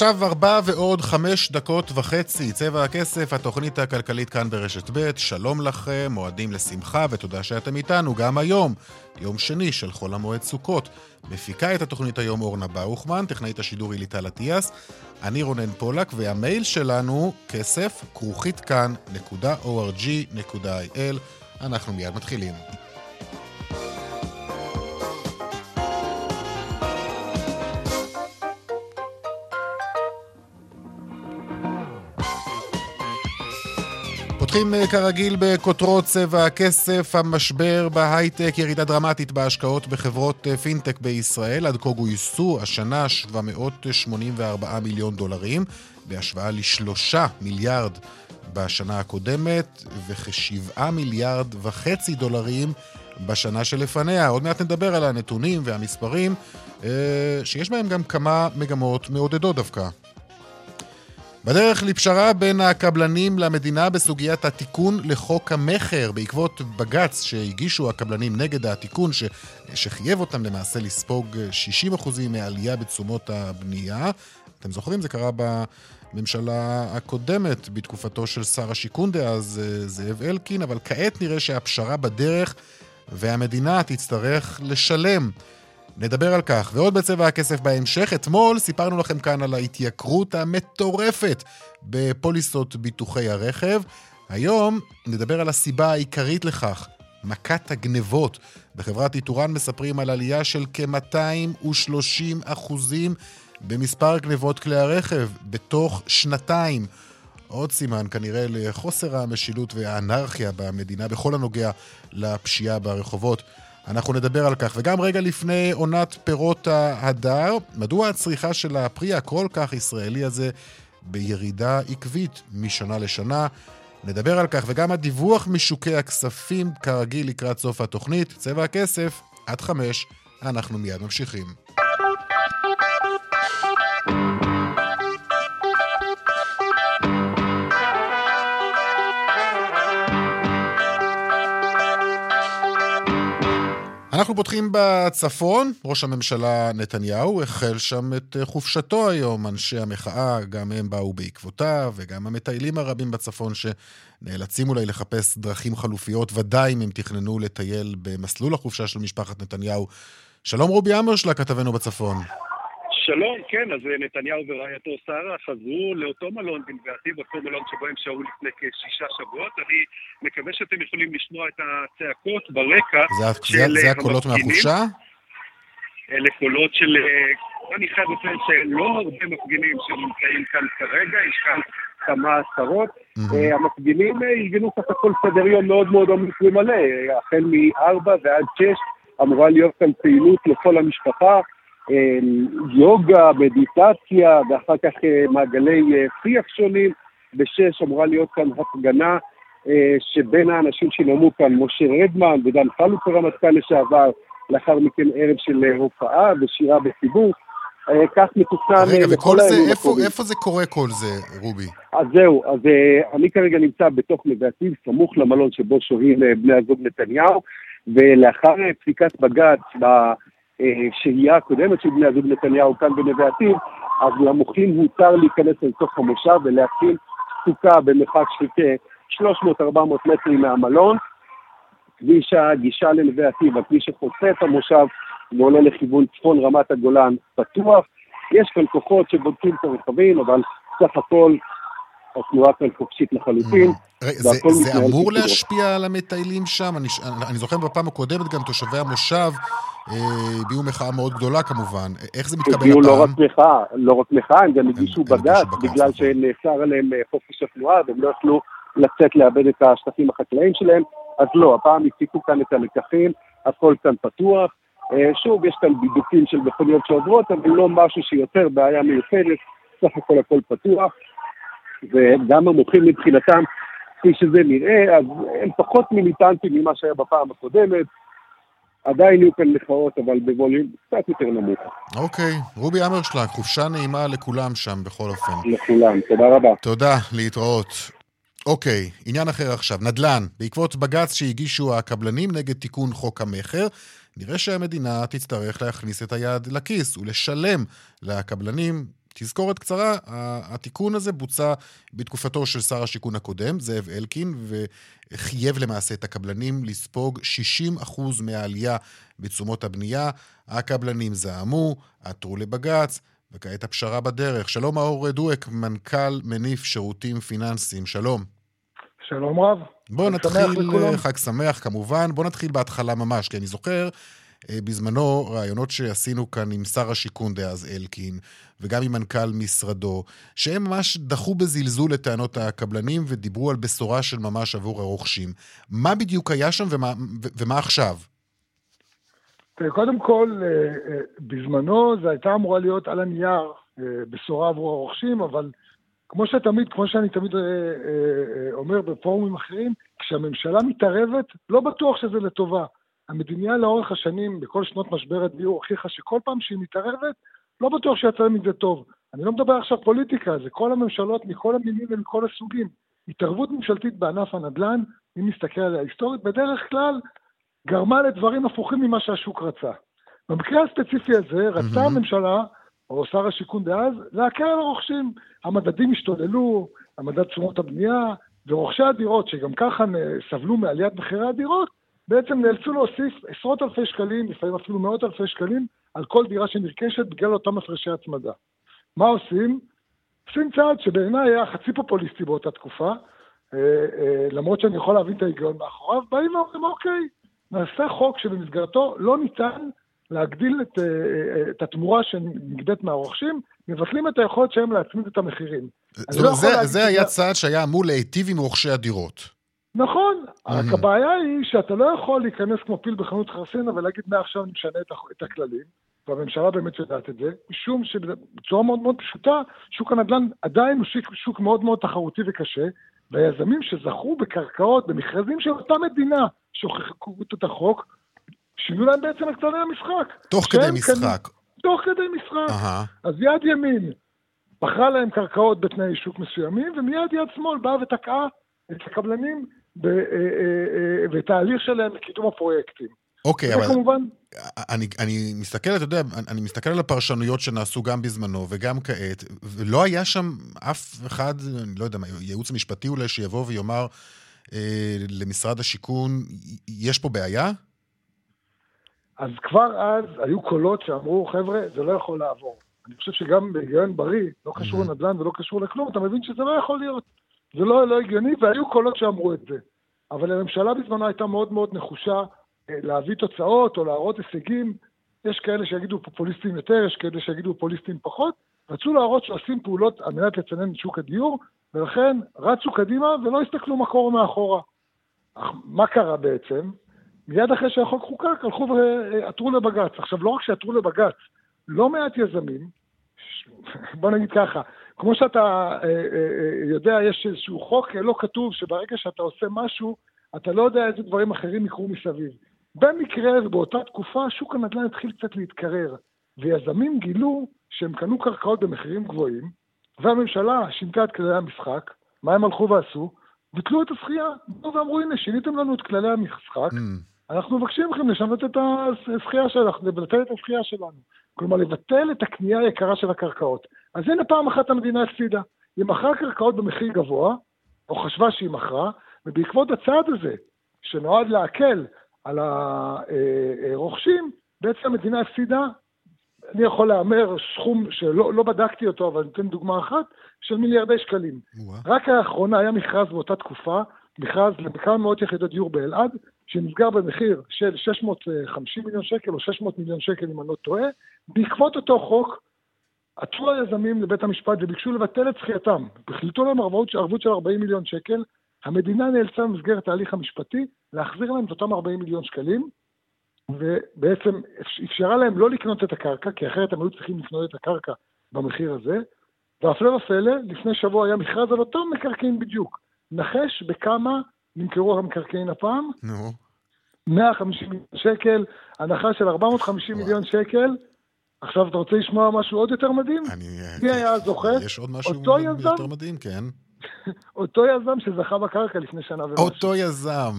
עכשיו ארבע ועוד חמש דקות וחצי, צבע הכסף, התוכנית הכלכלית כאן ברשת ב', שלום לכם, מועדים לשמחה ותודה שאתם איתנו גם היום, יום שני של חול המועד סוכות. מפיקה את התוכנית היום אורנה באוכמן, טכנאית השידור היא ליטל אטיאס, אני רונן פולק, והמייל שלנו כסף כרוכית כאן.org.il. אנחנו מיד מתחילים. פותחים אה, כרגיל בכותרות צבע הכסף, המשבר בהייטק, ירידה דרמטית בהשקעות בחברות אה, פינטק בישראל. עד כה גויסו השנה 784 מיליון דולרים, בהשוואה לשלושה מיליארד בשנה הקודמת, וכשבעה מיליארד וחצי דולרים בשנה שלפניה. עוד מעט נדבר על הנתונים והמספרים, אה, שיש בהם גם כמה מגמות מעודדות דווקא. בדרך לפשרה בין הקבלנים למדינה בסוגיית התיקון לחוק המכר בעקבות בג"ץ שהגישו הקבלנים נגד התיקון ש... שחייב אותם למעשה לספוג 60% מעלייה בתשומות הבנייה. אתם זוכרים? זה קרה בממשלה הקודמת בתקופתו של שר השיכון דאז אה, זאב אלקין, אבל כעת נראה שהפשרה בדרך והמדינה תצטרך לשלם. נדבר על כך, ועוד בצבע הכסף בהמשך. אתמול סיפרנו לכם כאן על ההתייקרות המטורפת בפוליסות ביטוחי הרכב. היום נדבר על הסיבה העיקרית לכך, מכת הגנבות. בחברת איתורן מספרים על עלייה של כ-230 אחוזים במספר גנבות כלי הרכב בתוך שנתיים. עוד סימן כנראה לחוסר המשילות והאנרכיה במדינה בכל הנוגע לפשיעה ברחובות. אנחנו נדבר על כך. וגם רגע לפני עונת פירות ההדר, מדוע הצריכה של הפרי הכל כך ישראלי הזה בירידה עקבית משנה לשנה? נדבר על כך, וגם הדיווח משוקי הכספים, כרגיל לקראת סוף התוכנית. צבע הכסף, עד חמש, אנחנו מיד ממשיכים. אנחנו פותחים בצפון, ראש הממשלה נתניהו החל שם את חופשתו היום. אנשי המחאה, גם הם באו בעקבותיו, וגם המטיילים הרבים בצפון שנאלצים אולי לחפש דרכים חלופיות, ודאי אם הם תכננו לטייל במסלול החופשה של משפחת נתניהו. שלום רובי אמרשלה, כתבנו בצפון. שלום, כן, אז אה, נתניהו ורעייתו שרה חזרו לאותו מלון בנבעתי, באותו מלון שבו הם שהו לפני כשישה שבועות. אני מקווה שאתם יכולים לשמוע את הצעקות ברקע זה, של זה, זה אה, הקולות מהחופשה? אלה קולות של... אה, אני חייב לציין שלא הרבה מפגינים שנמצאים כאן כרגע, יש כאן כמה עשרות. Mm-hmm. המפגינים ארגנו סך הכל סדר יום מאוד מאוד עמוס ומלא, החל מ-4 ועד 6 אמורה להיות כאן פעילות לכל המשפחה. אמ, יוגה, מדיטציה, ואחר כך אה, מעגלי אה, שיח שונים. בשש אמורה להיות כאן הפגנה אה, שבין האנשים שנאמו כאן, משה רדמן ודן חלוק הרמטכ"ל לשעבר, לאחר מכן ערב של הופעה ושירה בציבור. כך מתוכנן... רגע, וכל זה, איפה, איפה זה קורה כל זה, רובי? אז זהו, אז אני כרגע נמצא בתוך נבטים, סמוך למלון שבו שוהים בני הזוג נתניהו, ולאחר פסיקת בג"ץ שהייה הקודמת של בני הזוג נתניהו כאן בנווה עתיד, אז למוחים הותר להיכנס לתוך המושב ולהקים סוכה במרחק של כ-300-400 מטרים מהמלון. כביש הגישה לנווה עתיד, הכביש שחוצה את המושב ועולה לכיוון צפון רמת הגולן פתוח. יש כאן כוחות שבודקים את הרכבים, אבל סך הכל התנועה כאן חופשית לחלוטין. זה, זה אמור להשפיע על המטיילים שם? אני, אני זוכר בפעם הקודמת גם תושבי המושב אה, הביעו מחאה מאוד גדולה כמובן. איך זה מתקבל הפעם? הביעו לא רק מחאה, לא רק מחאה, הם גם הגישו בג"ץ, בגלל נכון. שנאסר עליהם אה, חופש התנועה, והם לא יכלו לצאת לאבד את השטחים החקלאיים שלהם. אז לא, הפעם הפיקו כאן את הלקחים, הכל כאן פתוח. שוב, יש כאן בידוקים של מכוניות שעוברות, אבל לא משהו שיותר בעיה מיוחדת, סך הכל הכל פתוח, וגם המוחים מבחינתם, כפי שזה נראה, אז הם פחות מיליטנטים ממה שהיה בפעם הקודמת. עדיין יהיו כאן מחאות, אבל בווליום קצת יותר נמוך. אוקיי, רובי אמרשלג, חופשה נעימה לכולם שם בכל אופן. לכולם, תודה רבה. תודה, להתראות. אוקיי, עניין אחר עכשיו, נדל"ן. בעקבות בג"ץ שהגישו הקבלנים נגד תיקון חוק המכר, נראה שהמדינה תצטרך להכניס את היד לכיס ולשלם לקבלנים תזכורת קצרה, התיקון הזה בוצע בתקופתו של שר השיכון הקודם, זאב אלקין, וחייב למעשה את הקבלנים לספוג 60% מהעלייה בתשומות הבנייה. הקבלנים זעמו, עתרו לבג"ץ, וכעת הפשרה בדרך. שלום מאור דואק, מנכ"ל מניף שירותים פיננסיים, שלום. שלום רב. בואו נתחיל, חג שמח כמובן, בואו נתחיל בהתחלה ממש, כי אני זוכר בזמנו ראיונות שעשינו כאן עם שר השיכון דאז אלקין, וגם עם מנכ"ל משרדו, שהם ממש דחו בזלזול את טענות הקבלנים ודיברו על בשורה של ממש עבור הרוכשים. מה בדיוק היה שם ומה, ומה עכשיו? קודם כל, אה, אה, בזמנו זו הייתה אמורה להיות על הנייר בשורה עבור הרוכשים, אבל כמו שתמיד, כמו שאני תמיד אומר בפורומים אחרים, כשהממשלה מתערבת, לא בטוח שזה לטובה. המדינה לאורך השנים, בכל שנות משבר הדיור, הוכיחה שכל פעם שהיא מתערבת, לא בטוח שיצא מזה טוב. אני לא מדבר עכשיו פוליטיקה, זה כל הממשלות מכל המינים ומכל הסוגים. התערבות ממשלתית בענף הנדל"ן, אם נסתכל עליה היסטורית, בדרך כלל גרמה לדברים הפוכים ממה שהשוק רצה. במקרה הספציפי הזה, רצה הממשלה, או שר השיכון דאז, להקל על הרוכשים. המדדים השתוללו, המדד תשומות הבנייה, ורוכשי הדירות, שגם ככה סבלו מעליית מחירי הדירות, בעצם נאלצו להוסיף עשרות אלפי שקלים, לפעמים אפילו מאות אלפי שקלים, על כל דירה שנרכשת בגלל אותם הפרשי הצמדה. מה עושים? עושים צעד שבעיניי היה חצי פופוליסטי באותה תקופה, אה, אה, למרות שאני יכול להבין את ההיגיון מאחוריו, באים ואומרים, אוקיי, נעשה חוק שבמסגרתו לא ניתן להגדיל את, אה, את התמורה שנגדית מהרוכשים, מבטלים את היכולת שלהם להצמיד את המחירים. זה, לא זה, זה היה צעד שהיה אמור להיטיב עם רוכשי הדירות. נכון, רק הבעיה היא שאתה לא יכול להיכנס כמו פיל בחנות חרסינה ולהגיד מעכשיו אני משנה את הכללים, והממשלה באמת יודעת את זה, משום שבצורה מאוד מאוד פשוטה, שוק הנדל"ן עדיין הוא שוק, שוק מאוד מאוד תחרותי וקשה, והיזמים שזכו בקרקעות, במכרזים של אותה מדינה שחוקקו את החוק, שינו להם בעצם את כללי המשחק. תוך כדי משחק. כנ... תוך כדי משחק. Uh-huh. אז יד ימין בחרה להם קרקעות בתנאי שוק מסוימים, ומיד יד שמאל באה ותקעה את הקבלנים ותהליך שלהם לקידום הפרויקטים. אוקיי, אבל כמובן... אני, אני מסתכל, אתה יודע, אני מסתכל על הפרשנויות שנעשו גם בזמנו וגם כעת, ולא היה שם אף אחד, אני לא יודע מה, ייעוץ משפטי אולי, שיבוא ויאמר אה, למשרד השיכון, יש פה בעיה? אז כבר אז היו קולות שאמרו, חבר'ה, זה לא יכול לעבור. אני חושב שגם בהיגיון בריא, לא קשור לנדל"ן ולא קשור לכלום, אתה מבין שזה לא יכול להיות. זה לא, לא הגיוני, והיו קולות שאמרו את זה. אבל הממשלה בזמנו הייתה מאוד מאוד נחושה אה, להביא תוצאות או להראות הישגים. יש כאלה שיגידו פופוליסטים יותר, יש כאלה שיגידו פופוליסטים פחות. רצו להראות שעושים פעולות על מנת לצנן את שוק הדיור, ולכן רצו קדימה ולא הסתכלו מה קורה מאחורה. אך מה קרה בעצם? מיד אחרי שהחוק חוקק, הלכו ועתרו לבג"ץ. עכשיו, לא רק שעתרו לבג"ץ, לא מעט יזמים, בוא נגיד ככה, כמו שאתה אה, אה, אה, יודע, יש איזשהו חוק לא כתוב שברגע שאתה עושה משהו, אתה לא יודע איזה דברים אחרים יקרו מסביב. במקרה ובאותה תקופה שוק הנדל"ן התחיל קצת להתקרר, ויזמים גילו שהם קנו קרקעות במחירים גבוהים, והממשלה שינתה את כללי המשחק, מה הם הלכו ועשו? ביטלו את הזכייה. באו ואמרו, הנה, שיניתם לנו את כללי המשחק, mm. אנחנו מבקשים מכם לשנות את הזכייה שלנו, לבטל את הזכייה שלנו. כלומר, לבטל את הקנייה היקרה של הקרקעות. אז הנה פעם אחת המדינה הפסידה. היא מכרה קרקעות במחיר גבוה, או חשבה שהיא מכרה, ובעקבות הצעד הזה, שנועד להקל על הרוכשים, בעצם המדינה הפסידה, אני יכול להמר סכום שלא לא בדקתי אותו, אבל אני אתן דוגמה אחת, של מיליארדי שקלים. רק לאחרונה היה מכרז באותה תקופה, מכרז לכמה מאות יחידות דיור באלעד, שנסגר במחיר של 650 מיליון שקל או 600 מיליון שקל, אם אני לא טועה, בעקבות אותו חוק, עתרו היזמים לבית המשפט וביקשו לבטל את זכייתם. החליטו להם ערבות של 40 מיליון שקל, המדינה נאלצה במסגרת ההליך המשפטי להחזיר להם את אותם 40 מיליון שקלים, ובעצם אפשרה להם לא לקנות את הקרקע, כי אחרת הם היו צריכים לקנות את הקרקע במחיר הזה, והפלא ופלא, לפני שבוע היה מכרז על אותם מקרקעין בדיוק. נחש בכמה נמכרו המקרקעין הפעם? נו. 150 מיליון שקל, הנחה של 450 מיליון שקל. עכשיו, אתה רוצה לשמוע משהו עוד יותר מדהים? אני... מי היה הזוכה? יש עוד משהו אותו יזם? יותר מדהים, כן. אותו יזם שזכה בקרקע לפני שנה ומשהו. אותו יזם.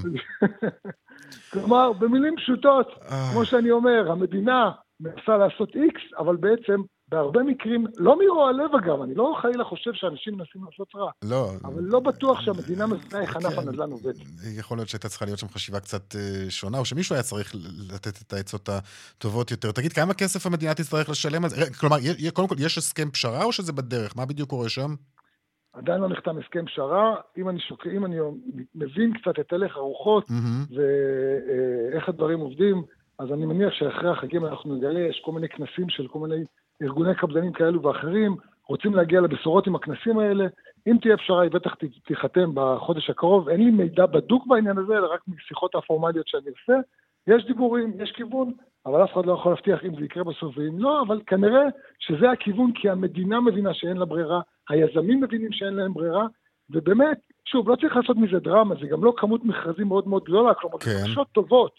כלומר, במילים פשוטות, אה. כמו שאני אומר, המדינה מנסה לעשות איקס, אבל בעצם בהרבה מקרים, לא מרוע לב אגב, אני לא חלילה חושב שאנשים מנסים לעשות רע, לא. אבל לא בטוח שהמדינה מבינה איך ענף כן. הנדל"ן עובד. יכול להיות שהייתה צריכה להיות שם חשיבה קצת אה, שונה, או שמישהו היה צריך לתת את העצות הטובות יותר. תגיד, כמה כסף המדינה תצטרך לשלם על זה? רגע, כלומר, קודם כל, יש הסכם פשרה או שזה בדרך? מה בדיוק קורה שם? עדיין לא נחתם הסכם פשרה, אם אני, שוק... אם אני מבין קצת את הלך הרוחות. ואיך הדברים עובדים, אז אני מניח שאחרי החגים אנחנו נגלה, יש כל מיני כנסים של כל מיני ארגוני קבלנים כאלו ואחרים, רוצים להגיע לבשורות עם הכנסים האלה. אם תהיה פשרה, היא בטח תיחתם בחודש הקרוב. אין לי מידע בדוק בעניין הזה, אלא רק משיחות הפורמליות שאני עושה. יש דיבורים, יש כיוון, אבל אף אחד לא יכול להבטיח אם זה יקרה בסוף ואם לא, אבל כנראה שזה הכיוון, כי המדינה מבינה שאין לה ברירה, היזמים מבינים שאין להם ברירה, ובאמת, שוב, לא צריך לעשות מזה דרמה, זה גם לא כמות מכרזים מאוד מאוד גדולה, כלומר, כן. זה חדשות טובות.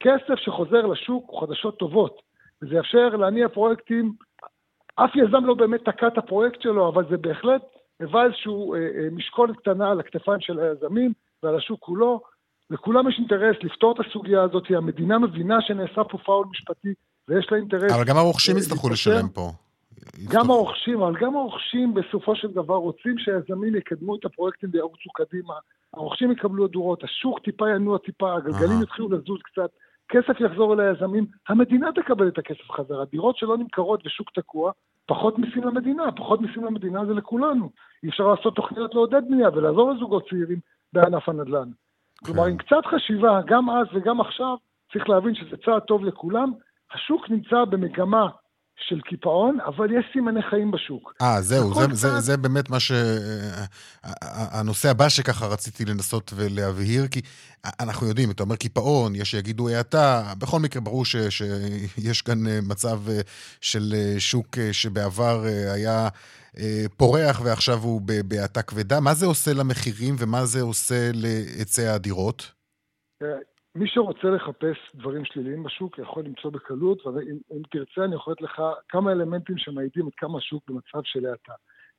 כסף שחוזר לשוק הוא חדשות טובות, וזה יאפשר להניע פרויקטים, אף יזם לא באמת תקע את הפרויקט שלו, אבל זה בהחלט היווה אה, אה, משקולת קטנה על הכתפיים של היזמים ועל השוק כולו. לכולם יש אינטרס לפתור את הסוגיה הזאת, המדינה מבינה שנעשה פה פאול משפטי, ויש לה אינטרס. אבל גם הרוכשים אה, יצטרכו. לשלם פה. גם הרוכשים, אבל גם הרוכשים בסופו של דבר רוצים שהיזמים יקדמו את הפרויקטים וירוצו קדימה. הרוכשים יקבלו אדורות, השוק טיפה ינוע טיפה, הגלגלים. יתחילו לזוז קצת, כסף יחזור אל היזמים, המדינה תקבל את הכסף חזרה. דירות שלא נמכרות ושוק תקוע, פחות מיסים למדינה, פחות מיסים למדינה זה לכולנו. אי אפשר לעשות תוכניות לעודד בנייה ולעזור לזוגות צעירים בענף הנדל"ן. כלומר, עם קצת חשיבה, גם אז וגם עכשיו, צריך להבין שזה צעד טוב לכולם. השוק נמצא במגמה של קיפאון, אבל יש סימני חיים בשוק. אה, זהו, זה, זה, זה באמת מה ש... אה, הנושא הבא שככה רציתי לנסות ולהבהיר, כי אנחנו יודעים, אתה אומר קיפאון, יש שיגידו האטה, בכל מקרה ברור ש, שיש כאן אה, מצב אה, של אה, שוק אה, שבעבר אה, היה אה, פורח ועכשיו הוא בהאטה כבדה. מה זה עושה למחירים ומה זה עושה להיצע הדירות? מי שרוצה לחפש דברים שליליים בשוק יכול למצוא בקלות, ואם אם תרצה אני יכול לתת לך כמה אלמנטים שמעידים עד כמה השוק במצב של האטה.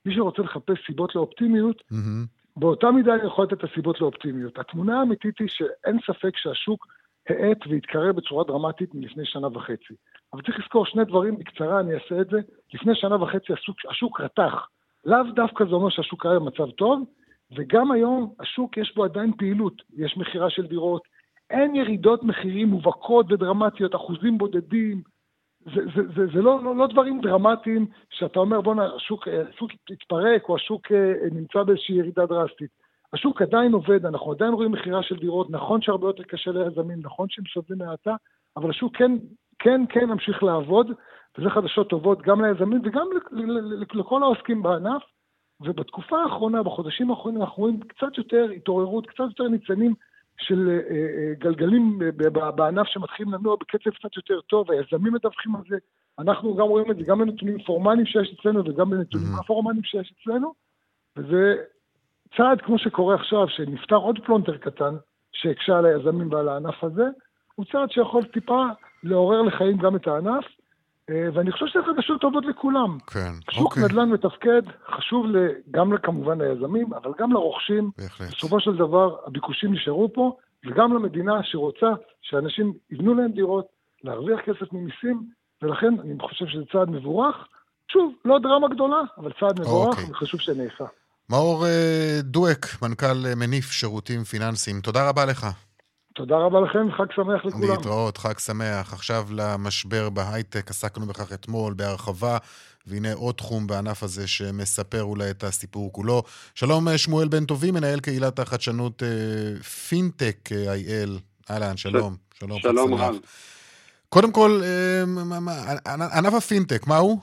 מי שרוצה לחפש סיבות לאופטימיות, מהמם. באותה מידה אני יכול לתת את הסיבות לאופטימיות. התמונה האמיתית היא שאין ספק שהשוק האט והתקרר בצורה דרמטית מלפני שנה וחצי. אבל צריך לזכור שני דברים, בקצרה אני אעשה את זה. לפני שנה וחצי השוק, השוק רתח. לאו דווקא זה אומר שהשוק היה במצב טוב, וגם היום השוק יש בו עדיין פעילות. יש מכירה של דירות, אין ירידות מחירים מובהקות ודרמטיות, אחוזים בודדים. זה, זה, זה, זה לא, לא, לא דברים דרמטיים שאתה אומר, בואנה, השוק, השוק התפרק או השוק אה, נמצא באיזושהי ירידה דרסטית. השוק עדיין עובד, אנחנו עדיין רואים מכירה של דירות, נכון שהרבה יותר קשה ליזמים, נכון שהם סובלים מהאטה, אבל השוק כן, כן, כן ממשיך לעבוד, וזה חדשות טובות גם ליזמים וגם לכל העוסקים בענף. ובתקופה האחרונה, בחודשים האחרונים, אנחנו רואים קצת יותר התעוררות, קצת יותר ניצנים של אה, אה, גלגלים ב- בענף שמתחילים לנוע בקצב קצת יותר טוב, היזמים מדווחים על זה. אנחנו גם רואים את זה גם בנתונים פורמליים שיש אצלנו וגם בנתונים Mhm. הפורמליים שיש אצלנו, וזה צעד כמו שקורה עכשיו, שנפתר עוד פלונטר קטן שהקשה על היזמים ועל הענף הזה, הוא צעד שיכול טיפה לעורר לחיים גם את הענף, אה, ואני חושב שזה חדשות טובות לכולם. כן, שוק אוקיי, נדל"ן מתפקד, חשוב גם כמובן ליזמים, אבל גם לרוכשים. בהחלט. בסופו של דבר הביקושים נשארו פה, וגם למדינה שרוצה שאנשים יבנו להם דירות, להרוויח כסף ממיסים, ולכן אני חושב שזה צעד מבורך. שוב, לא דרמה גדולה, אבל צעד מבורך, אוקיי. וחשוב שנעשה. מאור אה, דואק, מנכ"ל אה, מניף שירותים פיננסיים, תודה רבה לך. תודה רבה לכם, חג שמח לכולם. להתראות, חג שמח. עכשיו למשבר בהייטק, עסקנו בכך אתמול בהרחבה, והנה עוד תחום בענף הזה שמספר אולי את הסיפור כולו. שלום אה, שמואל בן טובי, מנהל קהילת החדשנות אה, פינטק אה, איי-אל. אהלן, שלום. שלום, חג שלום שמח. רב. קודם כל, אה, ענף הפינטק, מה הוא?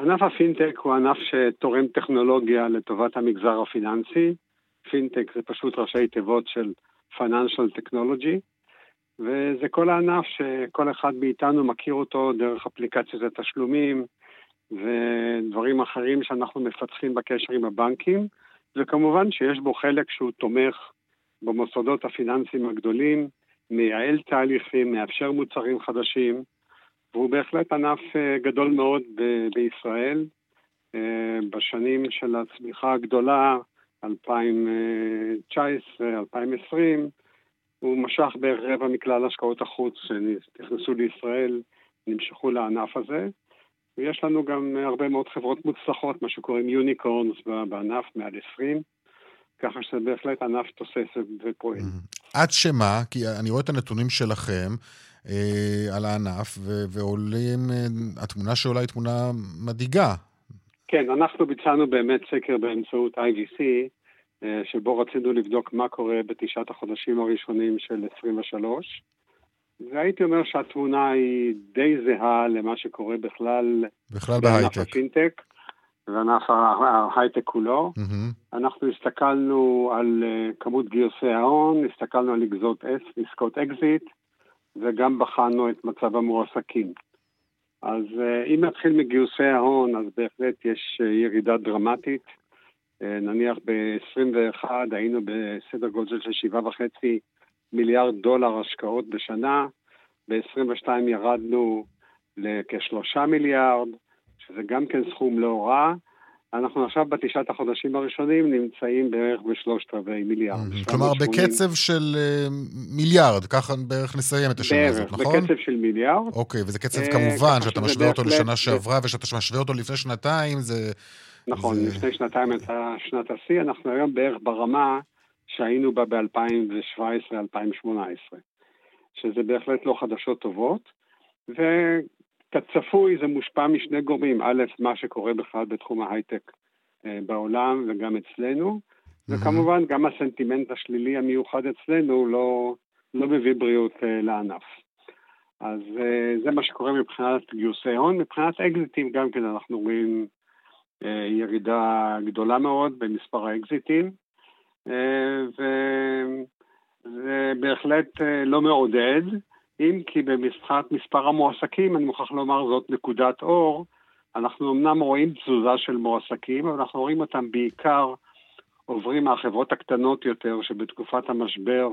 ענף הפינטק הוא ענף שתורם טכנולוגיה לטובת המגזר הפיננסי. פינטק זה פשוט ראשי תיבות של Financial Technology. וזה כל הענף שכל אחד מאיתנו מכיר אותו דרך אפליקציות התשלומים ודברים אחרים שאנחנו מפתחים בקשר עם הבנקים, וכמובן שיש בו חלק שהוא תומך במוסדות הפיננסיים הגדולים, מייעל תהליכים, מאפשר מוצרים חדשים, והוא בהחלט ענף אה, גדול מאוד ב- בישראל. אה, בשנים של הצמיחה הגדולה, 2019, 2020, הוא משך בערך רבע מכלל השקעות החוץ שנכנסו לישראל, נמשכו לענף הזה. ויש לנו גם הרבה מאוד חברות מוצלחות, מה שקוראים יוניקורנס בענף, מעל 20. ככה שזה בהחלט ענף תוסס ופועל. עד שמה, כי אני רואה את הנתונים שלכם אה, על הענף, ו- ועולים, אה, התמונה שעולה היא תמונה מדאיגה. כן, אנחנו ביצענו באמת סקר באמצעות IVC, אה, שבו רצינו לבדוק מה קורה בתשעת החודשים הראשונים של 23, והייתי אומר שהתמונה היא די זהה למה שקורה בכלל, בכלל בהייטק. בענף הפינטק. וענף ההייטק כולו. אהמ. אנחנו הסתכלנו על אה, כמות גיוסי ההון, הסתכלנו על עסקות, עסקות אקזיט, וגם בחנו את מצב המועסקים. אז אה, אם נתחיל מגיוסי ההון, אז בהחלט יש ירידה דרמטית. אה, נניח ב-21 היינו בסדר גודל של 7.5 מיליארד דולר השקעות בשנה, ב-22 ירדנו לכשלושה מיליארד, שזה גם כן סכום לא רע. אנחנו עכשיו בתשעת החודשים הראשונים נמצאים בערך בשלושת רבעי מיליארד. כלומר, בקצב של אה, מיליארד, ככה בערך נסיים את השנה הזאת, נכון? בערך, בקצב של מיליארד. אוקיי, וזה קצב אה, כמובן, שאתה משווה אותו לשנה שעברה, ושאתה משווה אותו לפני שנתיים, זה... נכון, לפני שנתיים הייתה שנת השיא, אנחנו היום בערך ברמה שהיינו בה ב-2017-2018, שזה בהחלט לא חדשות טובות. כצפוי זה מושפע משני גורמים, א', מה שקורה בכלל בתחום ההייטק אה, בעולם וגם אצלנו. וכמובן גם הסנטימנט השלילי המיוחד אצלנו לא, לא מביא בריאות אה, לענף. אז אה, זה מה שקורה מבחינת גיוסי הון. מבחינת אקזיטים גם כן אנחנו רואים ירידה גדולה מאוד במספר האקזיטים, וזה בהחלט לא מעודד. אם כי במסחת מספר המועסקים, אני מוכרח לומר זאת נקודת אור, אנחנו אמנם רואים תזוזה של מועסקים, אבל אנחנו רואים אותם בעיקר עוברים מהחברות הקטנות יותר, שבתקופת המשבר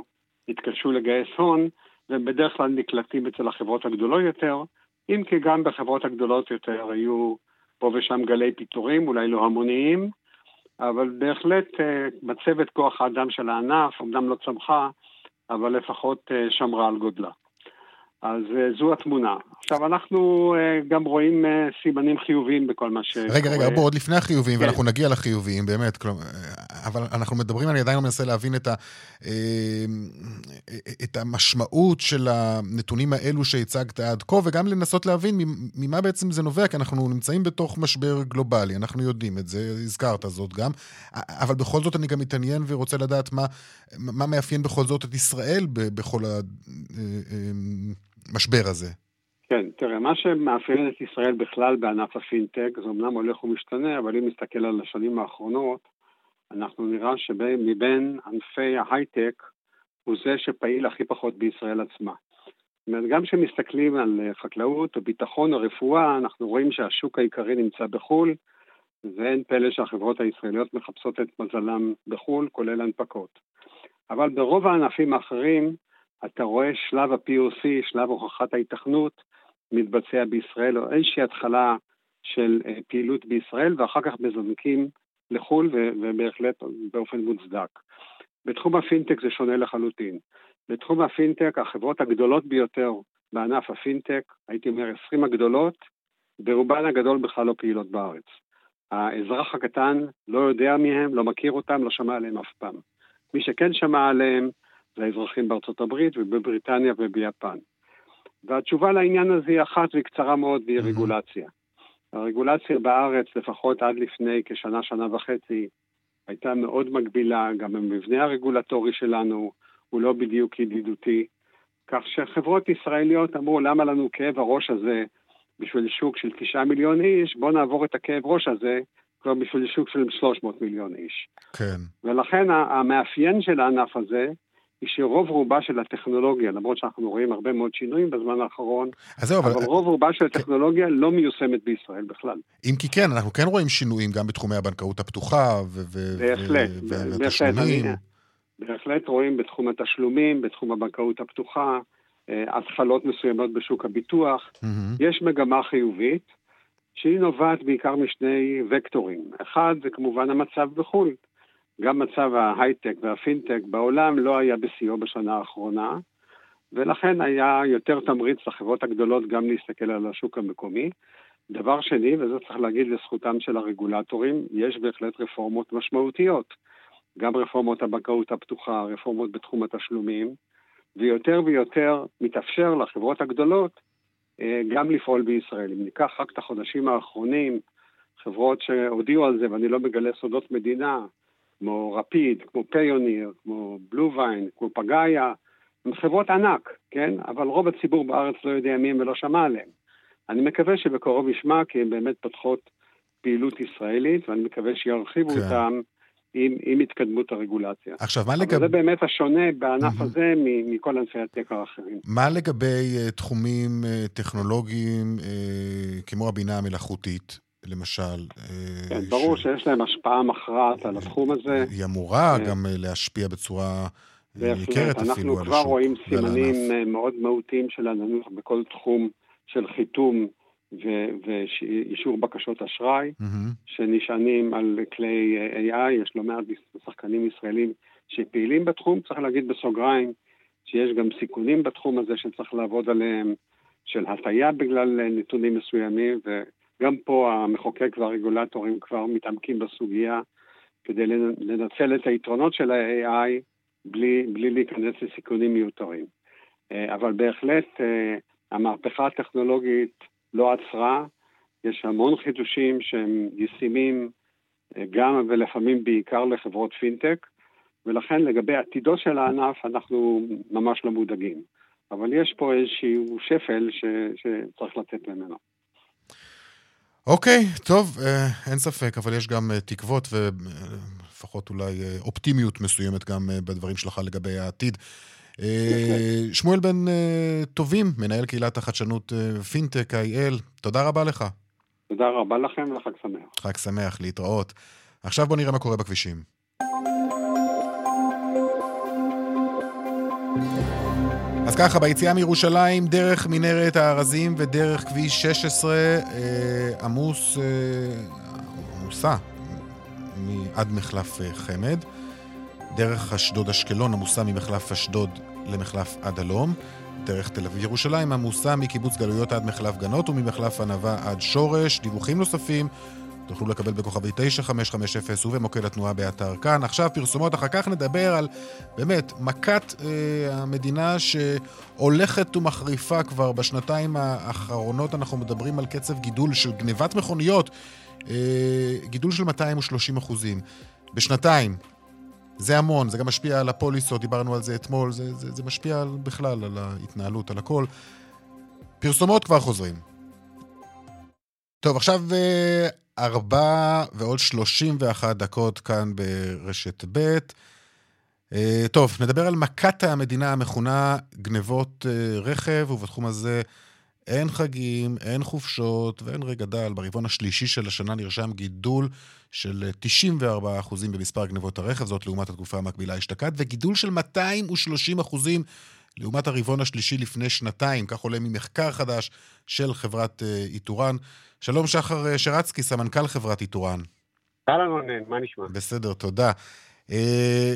התקשו לגייס הון, והם בדרך כלל נקלטים אצל החברות הגדולות יותר, אם כי גם בחברות הגדולות יותר היו פה ושם גלי פיטורים, אולי לא המוניים, אבל בהחלט אה, מצבת כוח האדם של הענף, אמנם לא צמחה, אבל לפחות אה, שמרה על גודלה. אז אה, זו התמונה. עכשיו, אנחנו אה, גם רואים אה, סימנים חיוביים בכל מה ש... רגע, רגע, בוא, עוד לפני החיוביים, כן. ואנחנו נגיע לחיוביים, באמת, כלומר, אבל אנחנו מדברים, אני עדיין לא מנסה להבין את, ה, את המשמעות של הנתונים האלו שהצגת עד כה, וגם לנסות להבין ממה בעצם זה נובע, כי אנחנו נמצאים בתוך משבר גלובלי, אנחנו יודעים את זה, הזכרת זאת גם, אבל בכל זאת אני גם מתעניין ורוצה לדעת מה, מה מאפיין בכל זאת את ישראל בכל ה... המשבר הזה? כן, תראה, מה שמאפיין את ישראל בכלל בענף הפינטק, זה אמנם הולך ומשתנה, אבל אם נסתכל על השנים האחרונות, אנחנו נראה שמבין ענפי ההייטק, הוא זה שפעיל הכי פחות בישראל עצמה. זאת אומרת, גם כשמסתכלים על חקלאות או ביטחון או רפואה, אנחנו רואים שהשוק העיקרי נמצא בחו"ל, ואין פלא שהחברות הישראליות מחפשות את מזלם בחו"ל, כולל הנפקות. אבל ברוב הענפים האחרים, אתה רואה שלב ה-POC, שלב הוכחת ההיתכנות, מתבצע בישראל, או איזושהי התחלה של אה, פעילות בישראל, ואחר כך מזנקים לחו"ל, ובהחלט באופן מוצדק. בתחום הפינטק זה שונה לחלוטין. בתחום הפינטק, החברות הגדולות ביותר בענף הפינטק, הייתי אומר 20 הגדולות, ברובן הגדול בכלל לא פעילות בארץ. האזרח הקטן לא יודע מי הם, לא מכיר אותם, לא שמע עליהם אף פעם. מי שכן שמע עליהם לאזרחים בארצות הברית ובבריטניה וביפן. והתשובה לעניין הזה היא אחת והיא קצרה מאוד והיא mm-hmm. רגולציה. הרגולציה בארץ, לפחות עד לפני כשנה, שנה וחצי, הייתה מאוד מגבילה, גם המבנה הרגולטורי שלנו הוא לא בדיוק ידידותי, כך שחברות ישראליות אמרו, למה לנו כאב הראש הזה בשביל שוק של תשעה מיליון איש, בואו נעבור את הכאב ראש הזה כבר בשביל שוק של 300 מיליון איש. כן. ולכן המאפיין של הענף הזה, היא שרוב רובה של הטכנולוגיה, למרות שאנחנו רואים הרבה מאוד שינויים בזמן האחרון, זהו, אבל, אבל רוב רובה של הטכנולוגיה כן. לא מיושמת בישראל בכלל. אם כי כן, אנחנו כן רואים שינויים גם בתחומי הבנקאות הפתוחה והתשלומים. בהחלט רואים בתחום התשלומים, בתחום הבנקאות הפתוחה, אה, התחלות מסוימות בשוק הביטוח. Mm-hmm. יש מגמה חיובית, שהיא נובעת בעיקר משני וקטורים. אחד זה כמובן המצב בחו"ל. גם מצב ההייטק והפינטק בעולם לא היה בשיאו בשנה האחרונה, ולכן היה יותר תמריץ לחברות הגדולות גם להסתכל על השוק המקומי. דבר שני, וזה צריך להגיד לזכותם של הרגולטורים, יש בהחלט רפורמות משמעותיות. גם רפורמות הבנקאות הפתוחה, רפורמות בתחום התשלומים, ויותר ויותר מתאפשר לחברות הגדולות אה, גם לפעול בישראל. אם ניקח רק את החודשים האחרונים, חברות שהודיעו על זה, ואני לא מגלה סודות מדינה, כמו רפיד, כמו פיוניר, כמו בלו ויין, כמו פגאיה, הן חברות ענק, כן? אבל רוב הציבור בארץ לא יודע מי הם ולא שמע עליהם. אני מקווה שבקרוב ישמע, כי הן באמת פותחות פעילות ישראלית, ואני מקווה שירחיבו כן. אותם עם, עם התקדמות הרגולציה. עכשיו, מה לגבי... זה באמת השונה בענף mm-hmm. הזה מכל ענפי הטק האחרים. מה לגבי uh, תחומים uh, טכנולוגיים uh, כמו הבינה המלאכותית? למשל. כן, ש... ברור שיש להם השפעה מכרעת על התחום הזה. היא אמורה גם להשפיע בצורה ניכרת אפילו על השוק. אנחנו כבר רואים סימנים מאוד מהותיים של עננות בכל תחום של חיתום ואישור בקשות אשראי. שנשענים על כלי AI, יש לא מעט שחקנים ישראלים שפעילים בתחום, צריך להגיד בסוגריים שיש גם סיכונים בתחום הזה שצריך לעבוד עליהם, של הטיה בגלל נתונים מסוימים, וגם פה המחוקק והרגולטורים כבר מתעמקים בסוגיה כדי לנצל את היתרונות של ה-AI בלי, בלי להיכנס לסיכונים מיותרים. אה, אבל בהחלט אה, המהפכה הטכנולוגית לא עצרה, יש המון חידושים שהם ישימים אה, גם ולפעמים בעיקר לחברות פינטק, ולכן לגבי עתידו של הענף אנחנו ממש לא מודאגים. אבל יש פה איזשהו שפל ש, שצריך לצאת ממנו. אוקיי, טוב, אה, אין ספק, אבל יש גם אה, תקוות ולפחות אולי אופטימיות מסוימת גם בדברים שלך לגבי העתיד. אה, שמואל בן אה, טובים, מנהל קהילת החדשנות אה, פינטק איי-אל, תודה רבה לך. תודה רבה לכם וחג שמח. חג שמח, להתראות. עכשיו בוא נראה מה קורה בכבישים. אז ככה, ביציאה מירושלים, דרך מנהרת הארזים ודרך כביש 16, עמוס, עמוסה עד מחלף חמד. דרך אשדוד-אשקלון עמוסה ממחלף אשדוד למחלף עד הלום. דרך תל אביב-ירושלים עמוסה מקיבוץ גלויות עד מחלף גנות וממחלף ענווה עד שורש. דיווחים נוספים תוכלו לקבל בכוכבי 9550 ובמוקד התנועה באתר כאן. עכשיו פרסומות, אחר כך נדבר על באמת מכת אה, המדינה שהולכת ומחריפה כבר בשנתיים האחרונות. אנחנו מדברים על קצב גידול של גנבת מכוניות, אה, גידול של 230 אחוזים. בשנתיים, זה המון, זה גם משפיע על הפוליסות, דיברנו על זה אתמול, זה, זה, זה משפיע על, בכלל על ההתנהלות, על הכל. פרסומות כבר חוזרים. טוב, עכשיו אה, ארבע ועוד שלושים ואחת דקות כאן ברשת ב'. אה, טוב, נדבר על מכת המדינה המכונה גנבות אה, רכב, ובתחום הזה אין חגים, אין חופשות ואין רגע דל. ברבעון השלישי של השנה נרשם גידול של 94% במספר גנבות הרכב, זאת לעומת התקופה המקבילה אשתקד, וגידול של 230% לעומת הרבעון השלישי לפני שנתיים, כך עולה ממחקר חדש של חברת אה, איתורן. שלום שחר אה, שרצקי, סמנכ"ל חברת איתורן. אהלן רונן, מה נשמע? בסדר, תודה. אה,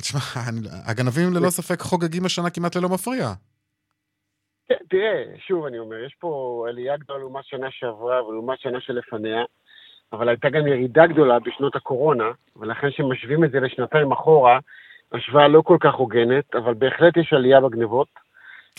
תשמע, הגנבים ללא ספק חוגגים השנה כמעט ללא מפריע. תראה, שוב אני אומר, יש פה עלייה גדולה לעומת שנה שעברה ולעומת שנה שלפניה, אבל הייתה גם ירידה גדולה בשנות הקורונה, ולכן כשמשווים את זה לשנתיים אחורה, השוואה לא כל כך הוגנת, אבל בהחלט יש עלייה בגנבות.